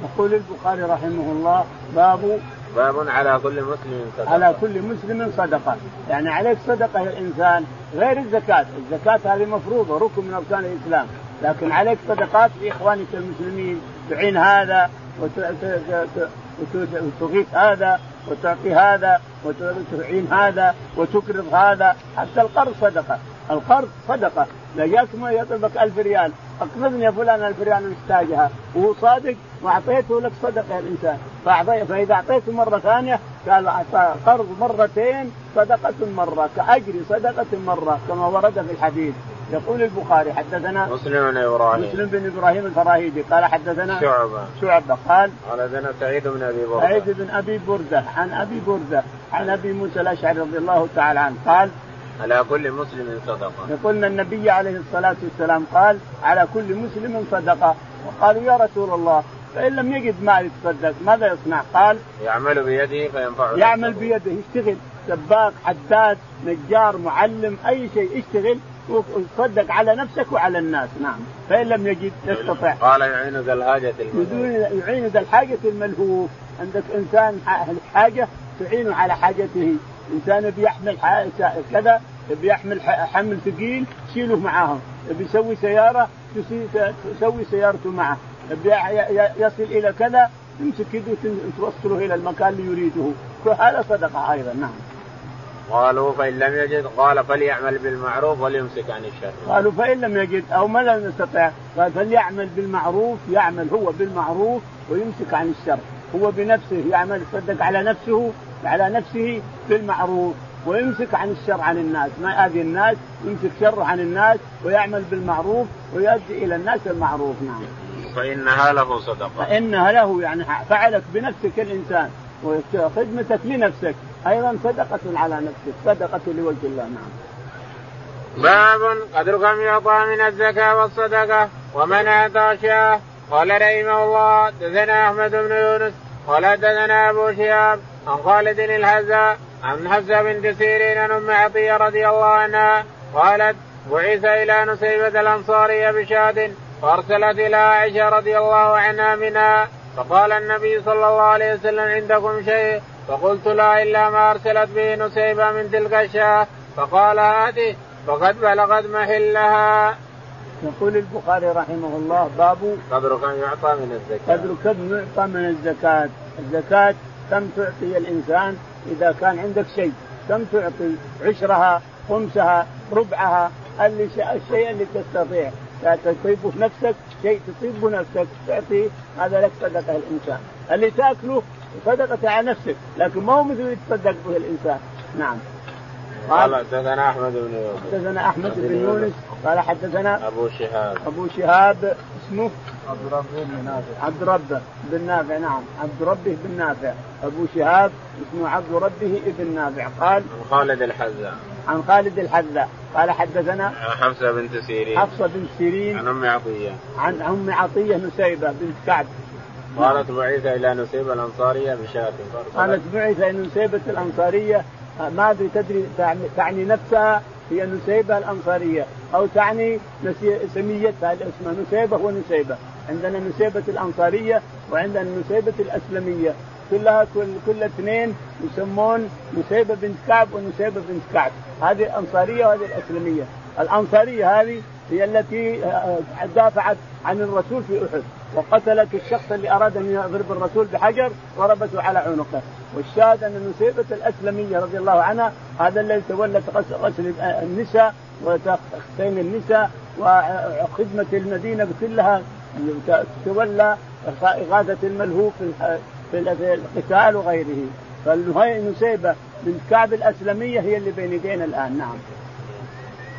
يقول البخاري رحمه الله باب
باب على كل مسلم صدقة.
على كل مسلم صدقة. يعني عليك صدقة يا الانسان غير الزكاة، الزكاة هذه مفروضة ركن من أركان الإسلام، لكن عليك صدقات في اخوانك المسلمين تعين هذا وتغيث هذا وتعطي هذا وتعين هذا وتقرض هذا. حتى القرض صدقة، القرض صدقة، لا جاك ما يطلبك ألف ريال اقرضني يا فلان ألف ريال محتاجها وهو صادق وأعطيته لك صدقة يا الانسان فإذا أعطيته مرة ثانية قال قرض مرتين صدقة مرة كأجر صدقة مرة كما ورد في الحديث. يقول البخاري حدثنا
مسلم بن إبراهيم.
مسلم بن إبراهيم الفراهيدي. قال حدثنا
شعبة.
شعبة. قال
قال حدثنا سعيد بن أبي برده
سعيد بن أبي برده عن أبي برده عن أبي موسى الأشعري رضي الله تعالى عنه. قال
على كل مسلم صدقة.
يقولنا النبي عليه الصلاة والسلام قال على كل مسلم صدقة. وقالوا يا رسول الله فإن لم يجد مال يتصدق ماذا يصنع؟ قال
يعمل بيده فينفعه.
يعمل بيده يشتغل سباك حداد نجار معلم أي شيء اشتغل وتصدق على نفسك وعلى الناس. نعم. فإن لم يجد يستطيع.
قال يعين ذا الحاجة الملهوف.
يعين ذا الحاجة الملهوف. عندك إنسان حاجة تعينه على حاجته. إنسان بيحمل كذا بيحمل حمل ثقيل شيله معاهم. بيسوي سيارة تسوي سيارته معه. يصل إلى كذا تمسك يده توصله إلى المكان اللي يريده. فهذا صدقة أيضا نعم.
قالوا فإن لم يجد قال فليعمل بالمعروف وليمسك عن الشر.
قالوا فإن لم يجد أو ما لم يستطع قال فليعمل بالمعروف يعمل هو بالمعروف ويمسك عن الشر. هو بنفسه يعمل يصدق على نفسه على نفسه بالمعروف ويمسك عن الشر عن الناس. ما يأذي الناس يمسك شره عن الناس ويعمل بالمعروف ويؤدي إلى الناس المعروف. نعم.
فإنها له صدقة.
فإنها له يعني فعلك بنفسك الإنسان وخدمتك لنفسك. أيضا صدقة على نفسك صدقة لوجه الله. نعم.
باب قدر كم يعطى من الزكاة والصدقة ومن شاه قال رحمه الله دثنا أحمد بن يونس قال دثنا أبو شهاب عن خالد الهزاء عن حفصه بنت سيرين عن أم عطية رضي الله عنها قالت بعث إلى نسيبه الانصاريه بشاد فأرسلت إلى عائشة رضي الله عنها منها فقال النبي صلى الله عليه وسلم عندكم شيء؟ فقلت لا إلا ما أرسلت به نسيبه من تلك الشاة. فقال هذه فقد بلغت محلها.
يقول البخاري رحمه الله باب
قدر كم يعطى من الزكاة.
قدر كم يعطى من الزكاة، الزكاة كم تعطي الإنسان إذا كان عندك شيء، كم تعطي عشرها، خمسها، ربعها، الشيء اللي تستطيع، تصيبه نفسك شيء تصيبه نفسك. تعطيه هذا لك صدقة الإنسان، اللي تأكله صدقة على نفسك لكن ما هو مثل يتصدق به الإنسان. نعم.
قال حدثنا أحمد بن يونس.
حدثنا أحمد بن يونس قال حدثنا
أبو شهاب.
أبو شهاب اسمه
عبد ربه بن نافع.
عبد ربه بن نافع نعم. عبد ربه بن نافع. أبو شهاب اسمه عبد ربه بن نافع. قال
عن خالد الحذاء.
عن خالد الحذاء. قال حدثنا
حفصة بنت سيرين.
حفصة بنت سيرين.
عن أم عطية.
عن أم عطية نسيبة بنت كعب.
قالت بعث إلى نسيبه الأنصارية بشاة.
قالت بعث إلى نسيبة الأنصارية ما أدري تدري تعني نفسها هي نسيبة الأنصارية أو تعني سميتها اسمها نسيبة ونسيبه عندنا نسيبة الأنصارية وعندنا نسيبة الأسلمية. كلها كل كل اثنين يسمون نسيبة بنت كعب ونسيبة بنت كعب. هذه الأنصارية وهذه الأسلمية. الأنصارية هذه هي التي آه، آه، دافعت عن الرسول في أحد. وقتلت الشخص اللي أراد أن يضرب الرسول بحجر وربته على عنقه. والشاهد أن نسيبه الأسلمية رضي الله عنها هذا الذي تولت غسل النساء وتختين النساء وخدمة المدينة كلها. تولى إغاثة الملهوف في القتال وغيره. فالهي نسيبه بنت كعب الأسلمية هي اللي بين يدينا الآن. نعم.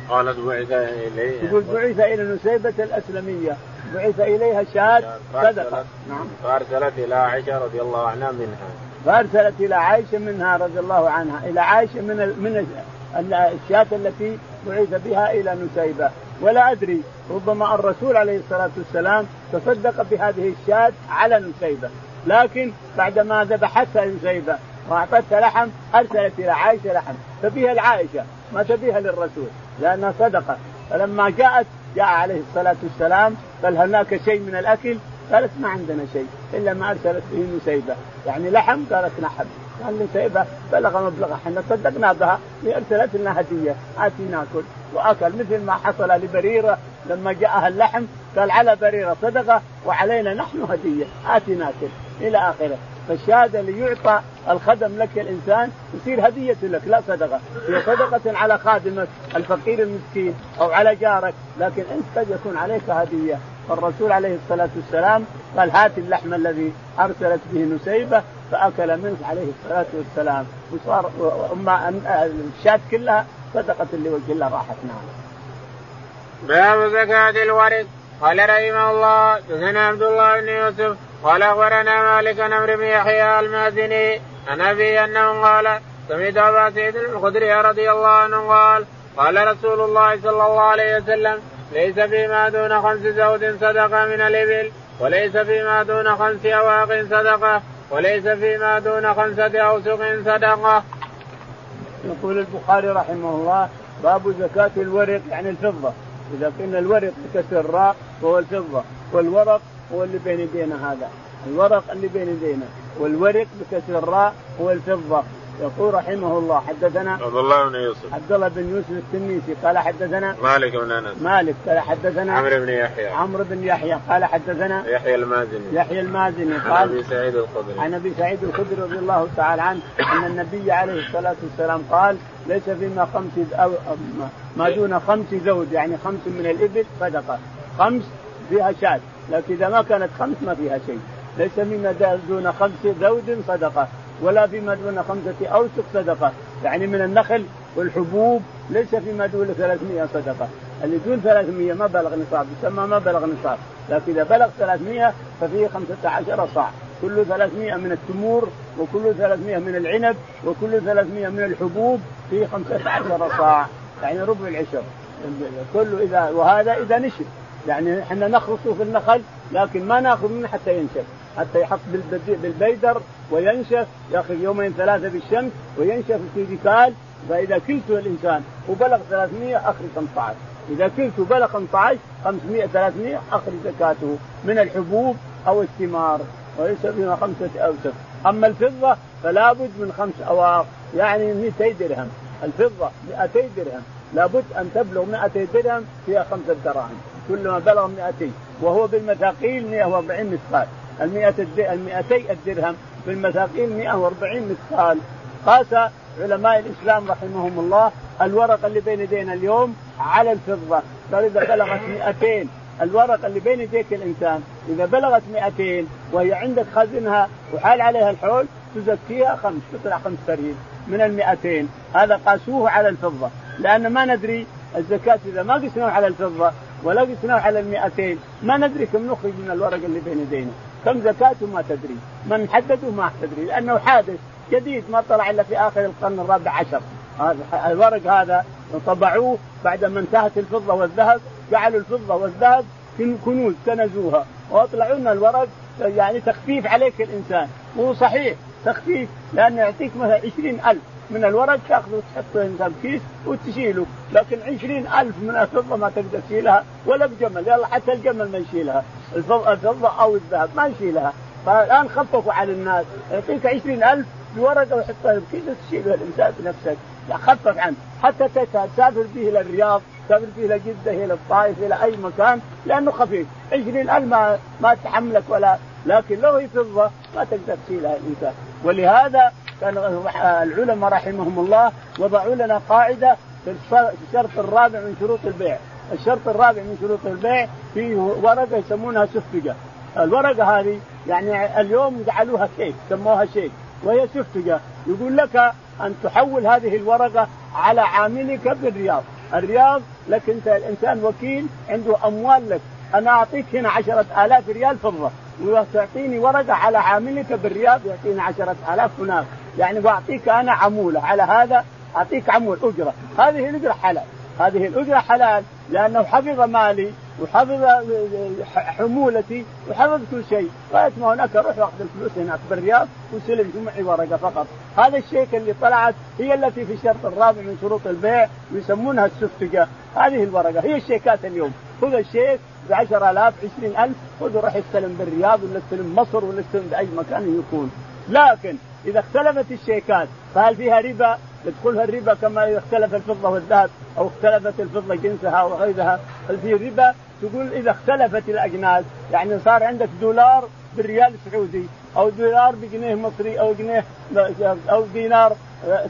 قالت بعث اليه
يقول بعث إلى نسيبه الأسلمية. بعث إليها شاة صدقة. نعم.
فأرسلت إلى عائشة رضي الله عنها منها.
فأرسلت إلى عائشة منها رضي الله عنها إلى عائشة من من الشاة التي بعث بها إلى نسيبة. ولا أدري ربما الرسول عليه الصلاة والسلام تصدق بهذه الشاة على نسيبة. لكن بعدما ذبحتها نسيبة وأعطتها لحم أرسلت إلى عائشة لحم. تبيها لعائشة ما تبيها للرسول لأنها صدقة. فلما جاءت جاء عليه الصلاة والسلام قال هناك شيء من الأكل؟ قالت ما عندنا شيء إلا ما أرسلت به نسيبه يعني لحم؟ قالت لحم قال نسيبه بلغ مبلغ إحنا صدقنا بها ارسلت لنا هدية اتي ناكل وأكل. مثل ما حصل لبريرة لما جاءها اللحم قال على بريرة صدقة وعلينا نحن هدية اتي ناكل إلى آخره. فالشهادة اللي يعطى الخدم لك الإنسان يصير هدية لك لا صدقة. هي صدقة على خادمك الفقير المسكين أو على جارك لكن أنت قد يكون عليك هدية. فالرسول عليه الصلاة والسلام قال هات اللحم الذي أرسلت به نسيبة فأكل منه. عليه الصلاة والسلام. وصار الشاة كلها صدقة لوجه الله راحت نعم.
باب زكاة الورث قال رحمه الله دثنا عبد الله بن يوسف قال أخبرنا مالك عن عمرو بن يحيى المازني عن أبي أنه قال سمعت أبا سعيد الخدري رضي الله عنه قال قال رسول الله صلى الله عليه وسلم ليس فيما دون خمس زود صدقة من الإبل وليس فيما دون خمس أواق صدقة وليس فيما دون خمسة أوسق صدقة.
يقول البخاري رحمه الله باب زكاة الورق يعني الفضة إذا قلنا الورق بكسر الراء فهو الفضة والورق هو اللي بين يدينا هذا. الورق اللي بين يدينا والورق بكسر الراء هو الفضة. يقول رحمه الله حدثنا
عبد الله بن يوسف.
عبد الله بن يوسف التنيسي. قال حدثنا
مالك بن أنس.
مالك. قال حدثنا
عمرو بن يحيى.
عمرو بن يحيى. قال حدثنا
يحيى المازني.
يحيى المازني.
عن
قال
أبي سعيد الخدري.
عن أبي سعيد الخدري رضي الله تعالى عنه أن النبي عليه الصلاة والسلام قال ليس فيما خمس أو ما دون خمس زوج. يعني خمس من الإبل صدقة. خمس فيها شاة. لكن إذا ما كانت خمس ما فيها شيء. ليس فيما دون خمس زوج صدقة ولا فيما دون خمسة أوسق صدقة. يعني من النخل والحبوب ليس فيما دون 300 صدقة. اللي دون 300 ما بلغ نصاب يسمى ما بلغ نصاب. لكن إذا بلغ 300 ففيه 15 صاع. كل 300 من التمور وكل 300 من العنب وكل 300 من الحبوب فيه 15 صاع. يعني ربع العشر. كله إذا وهذا إذا نشف يعني إحنا نخرصه في النخل لكن ما ناخذ منه حتى ينشف. حتى يحط بالبيدر وينشف. ياخذ يومين ثلاثة بالشمس وينشف في ذكال فإذا كلته الإنسان وبلغ 300 أخرج 15 إذا كلته بلغ 15 500 300 أخرج زكاته من الحبوب أو الثمار. وليس فيها خمسة اوسق أما الفضة فلا بد من خمس أواق. يعني 200 درهم. الفضة 200 درهم. لابد أن تبلغ 200 درهم فيها خمسة دراهم. كل ما بلغ 200 وهو بالمثاقيل 140 مثقال. ال 200 الدرهم بالمثاقيل 140 مثقال. قاس علماء الإسلام رحمهم الله الورقة اللي بين يدينا اليوم على الفضة. قال إذا بلغت 200 الورقة اللي بين يديك الإنسان إذا بلغت 200 وهي عندك خزنها وحال عليها الحول تزكيها خمس تطلع خمس فريد من ال 200 هذا قاسوه على الفضة. لأن ما ندري الزكاة إذا ما قسناه على الفضة ولا قسناه على ال 200 ما ندري كم نخرج من الورق اللي بين يدينا. كم زكاته ما تدري. من حدده ما تدري. لأنه حادث جديد ما طلع إلا في آخر القرن الرابع عشر. الورق هذا طبعوه بعد ما انتهت الفضة والذهب جعلوا الفضة والذهب كنوز كنزوها واطلعوا لنا الورق يعني تخفيف عليك الإنسان. وهو صحيح تخفيف لأنه يعطيك مثلا عشرين ألف. من الورق تاخذه وتحطه انت بكيس وتشيله. لكن عشرين ألف من الفضة ما تقدر تشيلها ولا بجمل. يلا حتى الجمل ما يشيلها. الفضة, أو الذهب ما يشيلها. فالآن خففوا على الناس. يعطيك عشرين ألف بورقة ويحطها بكيس وتشيلها الإنسان بنفسك. خفف عنه. حتى تسافر به إلى الرياض تسافر به إلى جدة إلى الطائف إلى أي مكان لأنه خفيف. عشرين ألف ما, ما تحملك ولا لكن لو هي فضة ما تقدر تشيلها الإنسان ولهذا العلماء رحمهم الله وضعوا لنا قاعدة في الشرط الرابع من شروط البيع. الشرط الرابع من شروط البيع فيه ورقة يسمونها سفجه الورقة هذه يعني اليوم جعلوها شيك سموها شيك وهي سفجه يقول لك أن تحول هذه الورقة على عاملك بالرياض. الرياض لك أنت الإنسان وكيل عنده أموال لك. أنا أعطيك هنا عشرة آلاف ريال فضة. وتعطيني ورقة على عاملك بالرياض يعطيني عشرة آلاف هناك. يعني واعطيك أنا عمولة. على هذا أعطيك عمول أجرة. هذه الأجرة حلال. هذه الأجرة حلال لأنه حفظ مالي وحفظ حمولتي وحفظ كل شيء. غاية ما هناك أروح واخذ الفلوس هناك بالرياض وسلم معي ورقة فقط. هذا الشيك اللي طلعت هي التي في الشرط الرابع من شروط البيع ويسمونها السفتجة. هذه الورقة هي الشيكات اليوم. خذ الشيك ب 10000 20000 خذ روح استلم بالرياض ولا استلم مصر ولا استلم بأي مكان يكون. لكن إذا اختلفت الشيكات فهل فيها ربا؟ يدخلها الربا كما إذا اختلف الفضة والذهب أو اختلفت الفضة جنسها وغيرها هل في ربا؟ تقول إذا اختلفت الأجناس يعني صار عندك دولار بالريال السعودي أو دولار بجنيه مصري أو جنيه أو دينار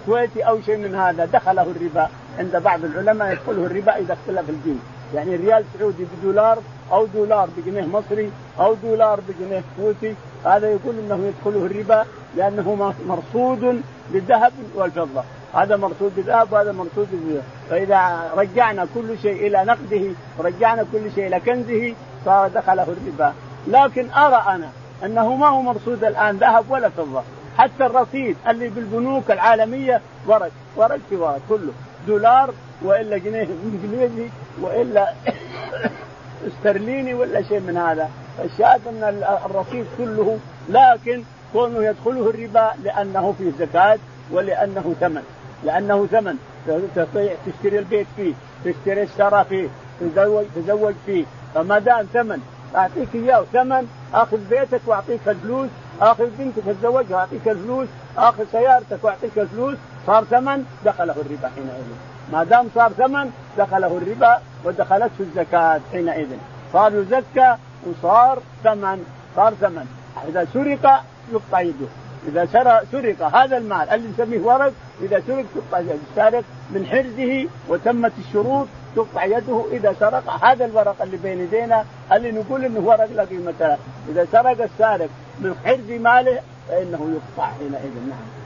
كويتي أو شيء من هذا دخله الربا عند بعض العلماء يدخله الربا إذا اختلف الجنس يعني ريال سعودي بدولار أو دولار بجنيه مصري أو دولار بجنيه كويتي هذا يقول إنه يدخله الربا لأنه مرصود بالذهب والفضة. هذا مرصود بالذهب وهذا مرصود بالذهب فإذا رجعنا كل شيء إلى نقده ورجعنا كل شيء إلى كنزه صار دخله الربا. لكن أرى أنا أنه ما هو مرصود الآن ذهب ولا فضة. حتى الرصيد اللي بالبنوك العالمية ورق ورق في ورق كله. دولار وإلا جنيه إنجليزي وإلا استرليني ولا شيء من هذا. فالشاهد ان الرصيد كله. لكن كونه يدخله الربا لأنه فيه زكاة ولأنه ثمن. لأنه ثمن. تستطيع تشتري البيت فيه تشتري الشرى فيه تزوج تزوج فيه. فما دام ثمن أعطيك إياه ثمن آخذ بيتك وأعطيك الفلوس آخذ بنتك اتزوجها اعطيك الفلوس آخذ سيارتك وأعطيك الفلوس صار ثمن دخله الربا حينئذ. ما دام صار ثمن دخله الربا ودخلته الزكاة حينئذ. صار يزكى وصار ثمن صار ثمن. إذا سرق يقطع يده إذا سرق هذا المال اللي نسميه ورق إذا سرق تقطع يده السارق من حرزه وتمت الشروط تقطع يده إذا سرق. هذا الورق اللي بين يدينا اللي نقول إنه ورق لا قيمه له إذا سرق السارق من حرز ماله فإنه يقطع حينئذ. نعم.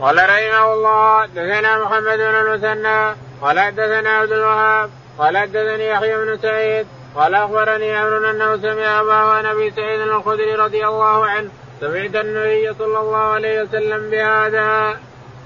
قال رحمه الله حدثنا محمد بن المثنى قال حدثنا عبد الوهاب قال حدثني يحيى بن سعيد قال أخبرني عمرو أنه سمع اباه عن ابي سعيد الخدري رضي الله عنه سمعت النبي صلى الله عليه وسلم بهذا.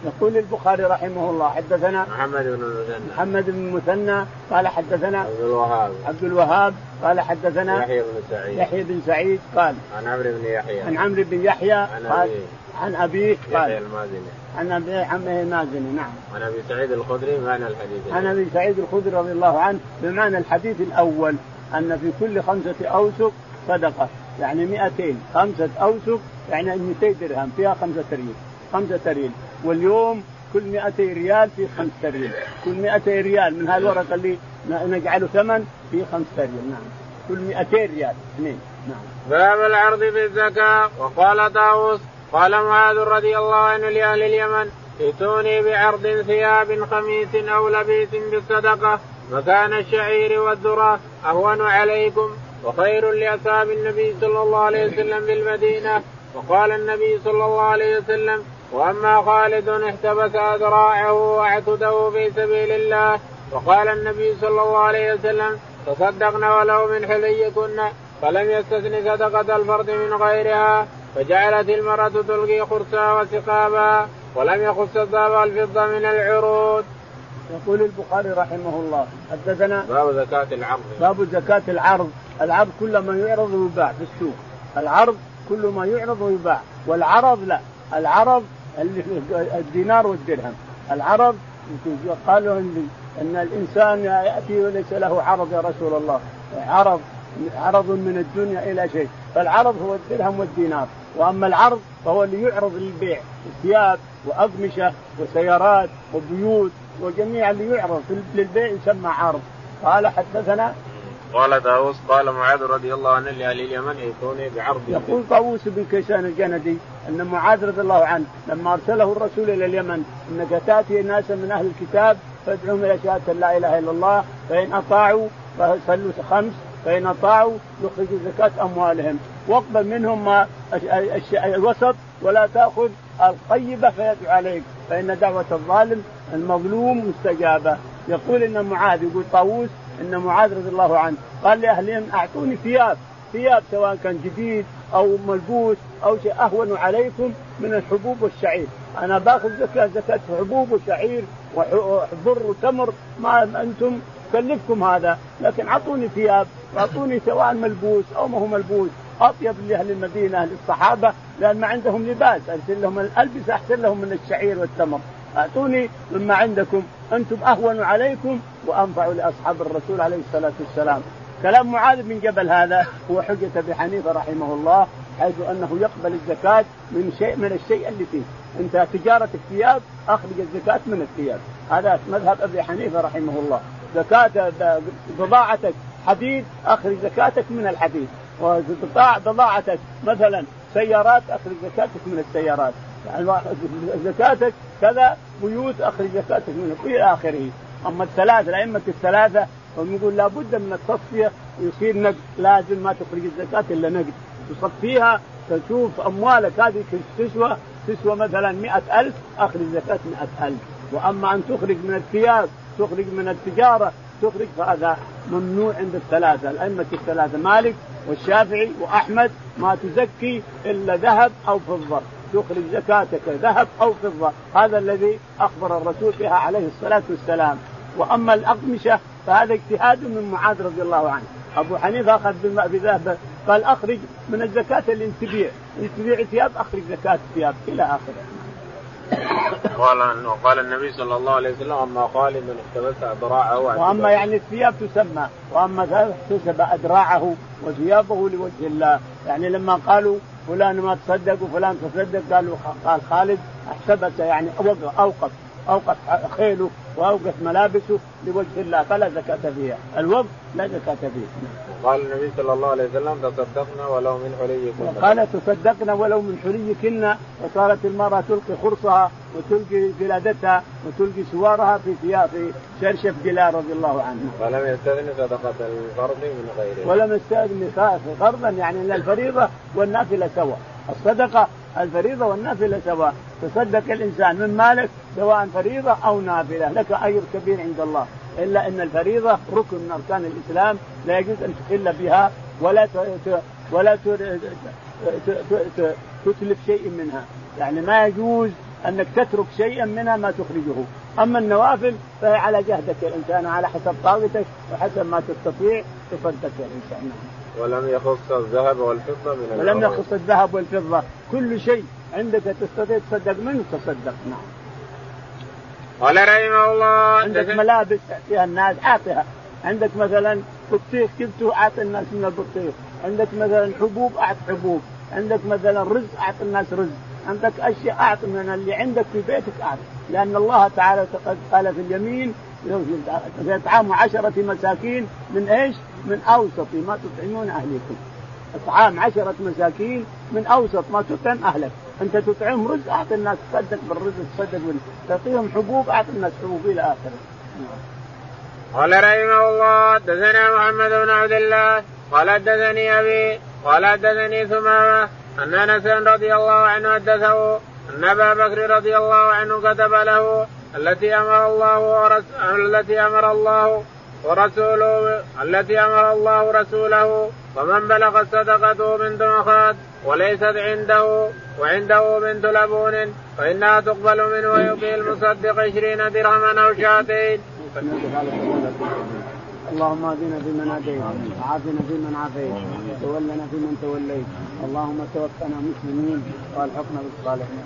يقول البخاري رحمه الله حدثنا
محمد بن المثنى.
محمد بن المثنى قال حدثنا
عبد الوهاب.
عبد الوهاب قال حدثنا
يحيى بن سعيد.
يحيى بن سعيد قال
عن عمرو بن يحيى.
عن عمرو بن يحيى
عن
قال
أبيه.
عن أبيه
يحيى
قال
المازني.
عن ابي عمه المازني نعم.
عن أبي سعيد الخدري معنى الحديث.
عن أبي سعيد الخدري رضي الله عنه بمعنى الحديث الأول أن في كل خمسة أوسق صدقة. يعني 200 خمسة اوسق يعني 200 درهم فيها خمسة ريال خمسة ريال. واليوم كل 200 ريال في خمسة ريال. كل 200 ريال من هالورقة اللي نجعله ثمن في خمسة ريال نعم. كل 200 ريال اثنين نعم.
باب العرض بالزكاة. وقال طاووس قال معاذ رضي الله عنه لأهل اليمن ائتوني بعرض ثياب خميس أو لبيس بالصدقة مكان الشعير والذرة أهون عليكم. وخير لأصحاب النبي صلى الله عليه وسلم بالمدينة. وقال النبي صلى الله عليه وسلم وأما خالد احتبس أذراعه واعتده في سبيل الله. وقال النبي صلى الله عليه وسلم تصدقن ولو من حليكن فلم يستثن صدقة الفرد من غيرها. فجعلت المرأة تلقي خرسها وسقابها ولم يخص الذهب والفضة من العروض.
يقول البخاري رحمه الله حدثنا
باب زكاة العرض.
باب زكاة العرض، العرض كل ما يعرض ويباع في السوق، العرض كل ما يعرض ويباع، والعرض لا، العرض الدينار والدرهم. العرض قالوا إن الإنسان يأتي وليس له عرض يا رسول الله. عرض عرض من الدنيا إلى شيء. فالعرض هو الدرهم والدينار. وأما العرض فهو اللي يعرض للبيع ثياب واقمشه وسيارات وبيوت وجميع اللي يعرض. للبيع يسمى عرض. قال حدثنا
قال طاووس قال معاذ رضي الله عنه لاهل اليمن ائتوني بعرض.
يقول طاووس بن كيسان الجندي أن معاذ رضي الله عنه لما أرسله الرسول إلى اليمن إنك تأتي ناسا من أهل الكتاب فادعوهم إلى شهادة لا إله إلا الله فإن أطاعوا فصلوا خمس فإن أطاعوا يخرجوا زكاة أموالهم. واقبل منهم ما الوسط ولا تأخذ الطيبة فيدعو عليك. فإن دعوة الظالم المظلوم مستجابة. يقول إن معاذ يقول طاووس إن معاذ رضي الله عنه. قال لأهلهم أعطوني ثياب. ثياب سواء كان جديد أو ملبوس أو شيء. أهون عليكم من الحبوب والشعير، أنا باخذ زكاة زكاة حبوب وشعير وبر وتمر. ما أنتم كلفكم هذا، لكن أعطوني ثياب. واعطوني سواء ملبوس أو ما هو ملبوس، اطيب لأهل المدينة أهل الصحابة لأن ما عندهم لباس، أرسل لهم الالبسه أحسن لهم من الشعير والتمر، أعطوني مما عندكم. أنتم أهون عليكم وانفع لأصحاب الرسول عليه الصلاة والسلام. كلام معاذ بن جبل هذا هو حجة أبي حنيفة رحمه الله حيث أنه يقبل الزكاة من شيء من الشيء اللي فيه. أنت تجارتك ثياب أخرج الزكاة من الثياب. هذا مذهب أبي حنيفة رحمه الله. زكاة بضاعتك حديد أخرج زكاتك من الحديد. وبضاعتك مثلا سيارات أخرج زكاتك من السيارات. زكاتك كذا بيوت أخرج زكاتك من إلى آخره. أما الثلاثة الأئمة الثلاثة ونقول لابد من التصفية. يصير نقد. لازم ما تخرج الزكاة إلا نقد. تصفيها تشوف أموالك. هذه تسوى؟ تسوى مثلا مئة ألف أخرج زكاة مئة ألف. وأما أن تخرج من الثياب تخرج من التجارة تخرج فهذا ممنوع عند الثلاثة. الأئمة الثلاثة مالك والشافعي وأحمد ما تزكي إلا ذهب أو فضة. تخرج زكاتك ذهب أو فضة. هذا الذي أخبر الرسول بها عليه الصلاة والسلام. وأما الأقمشة فهذا اجتهاد من معاذ رضي الله عنه. أبو حنيفة أخذ بذهب قال أخرج من الزكاة اللي تبيع انت تبيع ثياب أخرج زكاة ثياب إلى آخره.
قال وقال النبي صلى الله عليه وسلم أما خالد من احتبس ذراعه
وأما يعني الثياب تسمى وأما احتسب اذراعه وثيابه لوجه الله. يعني لما قالوا فلان ما تصدق وفلان تصدق قالوا قال خالد أحسبك يعني أوقف. أوقف خيله وأوقف ملابسه لوجه الله فلا زكاة فيها، الوقف لا زكاة فيه.
قال النبي صلى الله عليه وسلم تصدقنا ولو من حليكن.
قال تصدقنا ولو من حليكن وصارت المرأة تلقي خرصها وتلقي قلادتها وتلقي سوارها في ثياب شرشف جلال رضي الله عنه.
ولم يستثن صدقة الفرض من غيره.
ولم يستثن فرضا يعني إن الفريضة والنافلة سواء. الصدقة الفريضة والنافلة سواء. تصدق الإنسان من مالك سواء فريضة أو نافلة. لك أجر كبير عند الله. إلا أن الفريضة ركن من أركان الإسلام لا يجوز أن تخل بها ولا ولا تتلف شيء منها. يعني ما يجوز أنك تترك شيئا منها ما تخرجه، أما النوافل فهي على جهدك الإنسان على حسب طاقتك وحسب ما تستطيع تصدق الإنسان.
ولم يخص الذهب والفضة من
ولم يخص الذهب والفضة. كل شيء عندك تستطيع تصدق منه تصدق نعم
قال رحمه الله
عندك ملابس فيها الناس أعطها. عندك مثلا بطيخ جبته أعطي الناس من البطيخ؟ عندك مثلا حبوب أعط حبوب. عندك مثلا رزق أعط الناس رزق عندك أشياء أعط من اللي عندك في بيتك أعط. لأن الله تعالى قال في اليمين في اطعام عشرة مساكين من إيش؟ من أوسط ما تطعمون أهلكم. إطعام عشرة مساكين من أوسط ما تطعم أهلك، أنت تطعمهم رزق أعطي الناس تصدق بالرزق تصدق. تعطيهم حبوب أعطي الناس حبوب إلى آخره.
قال رحمه الله حدثنا محمد بن عبد الله قال حدثني أبي قال حدثني ثمامة أن أنس رضي الله عنه حدثه أن أبا بكر رضي الله عنه كتب له التي أمر الله. التي أمر الله ورسوله التي أمر الله رسوله ومن بلغت صدقته بنت مخاض وليست عنده وعنده بنت لبون فإنها تقبل منه ويعطي المصدق عشرين درهما أو شاتين.
اللهم اهدنا فيمن هديت وعافنا فيمن عافيت وتولنا فيمن توليت اللهم توفنا مسلمين والحقنا بالصالحين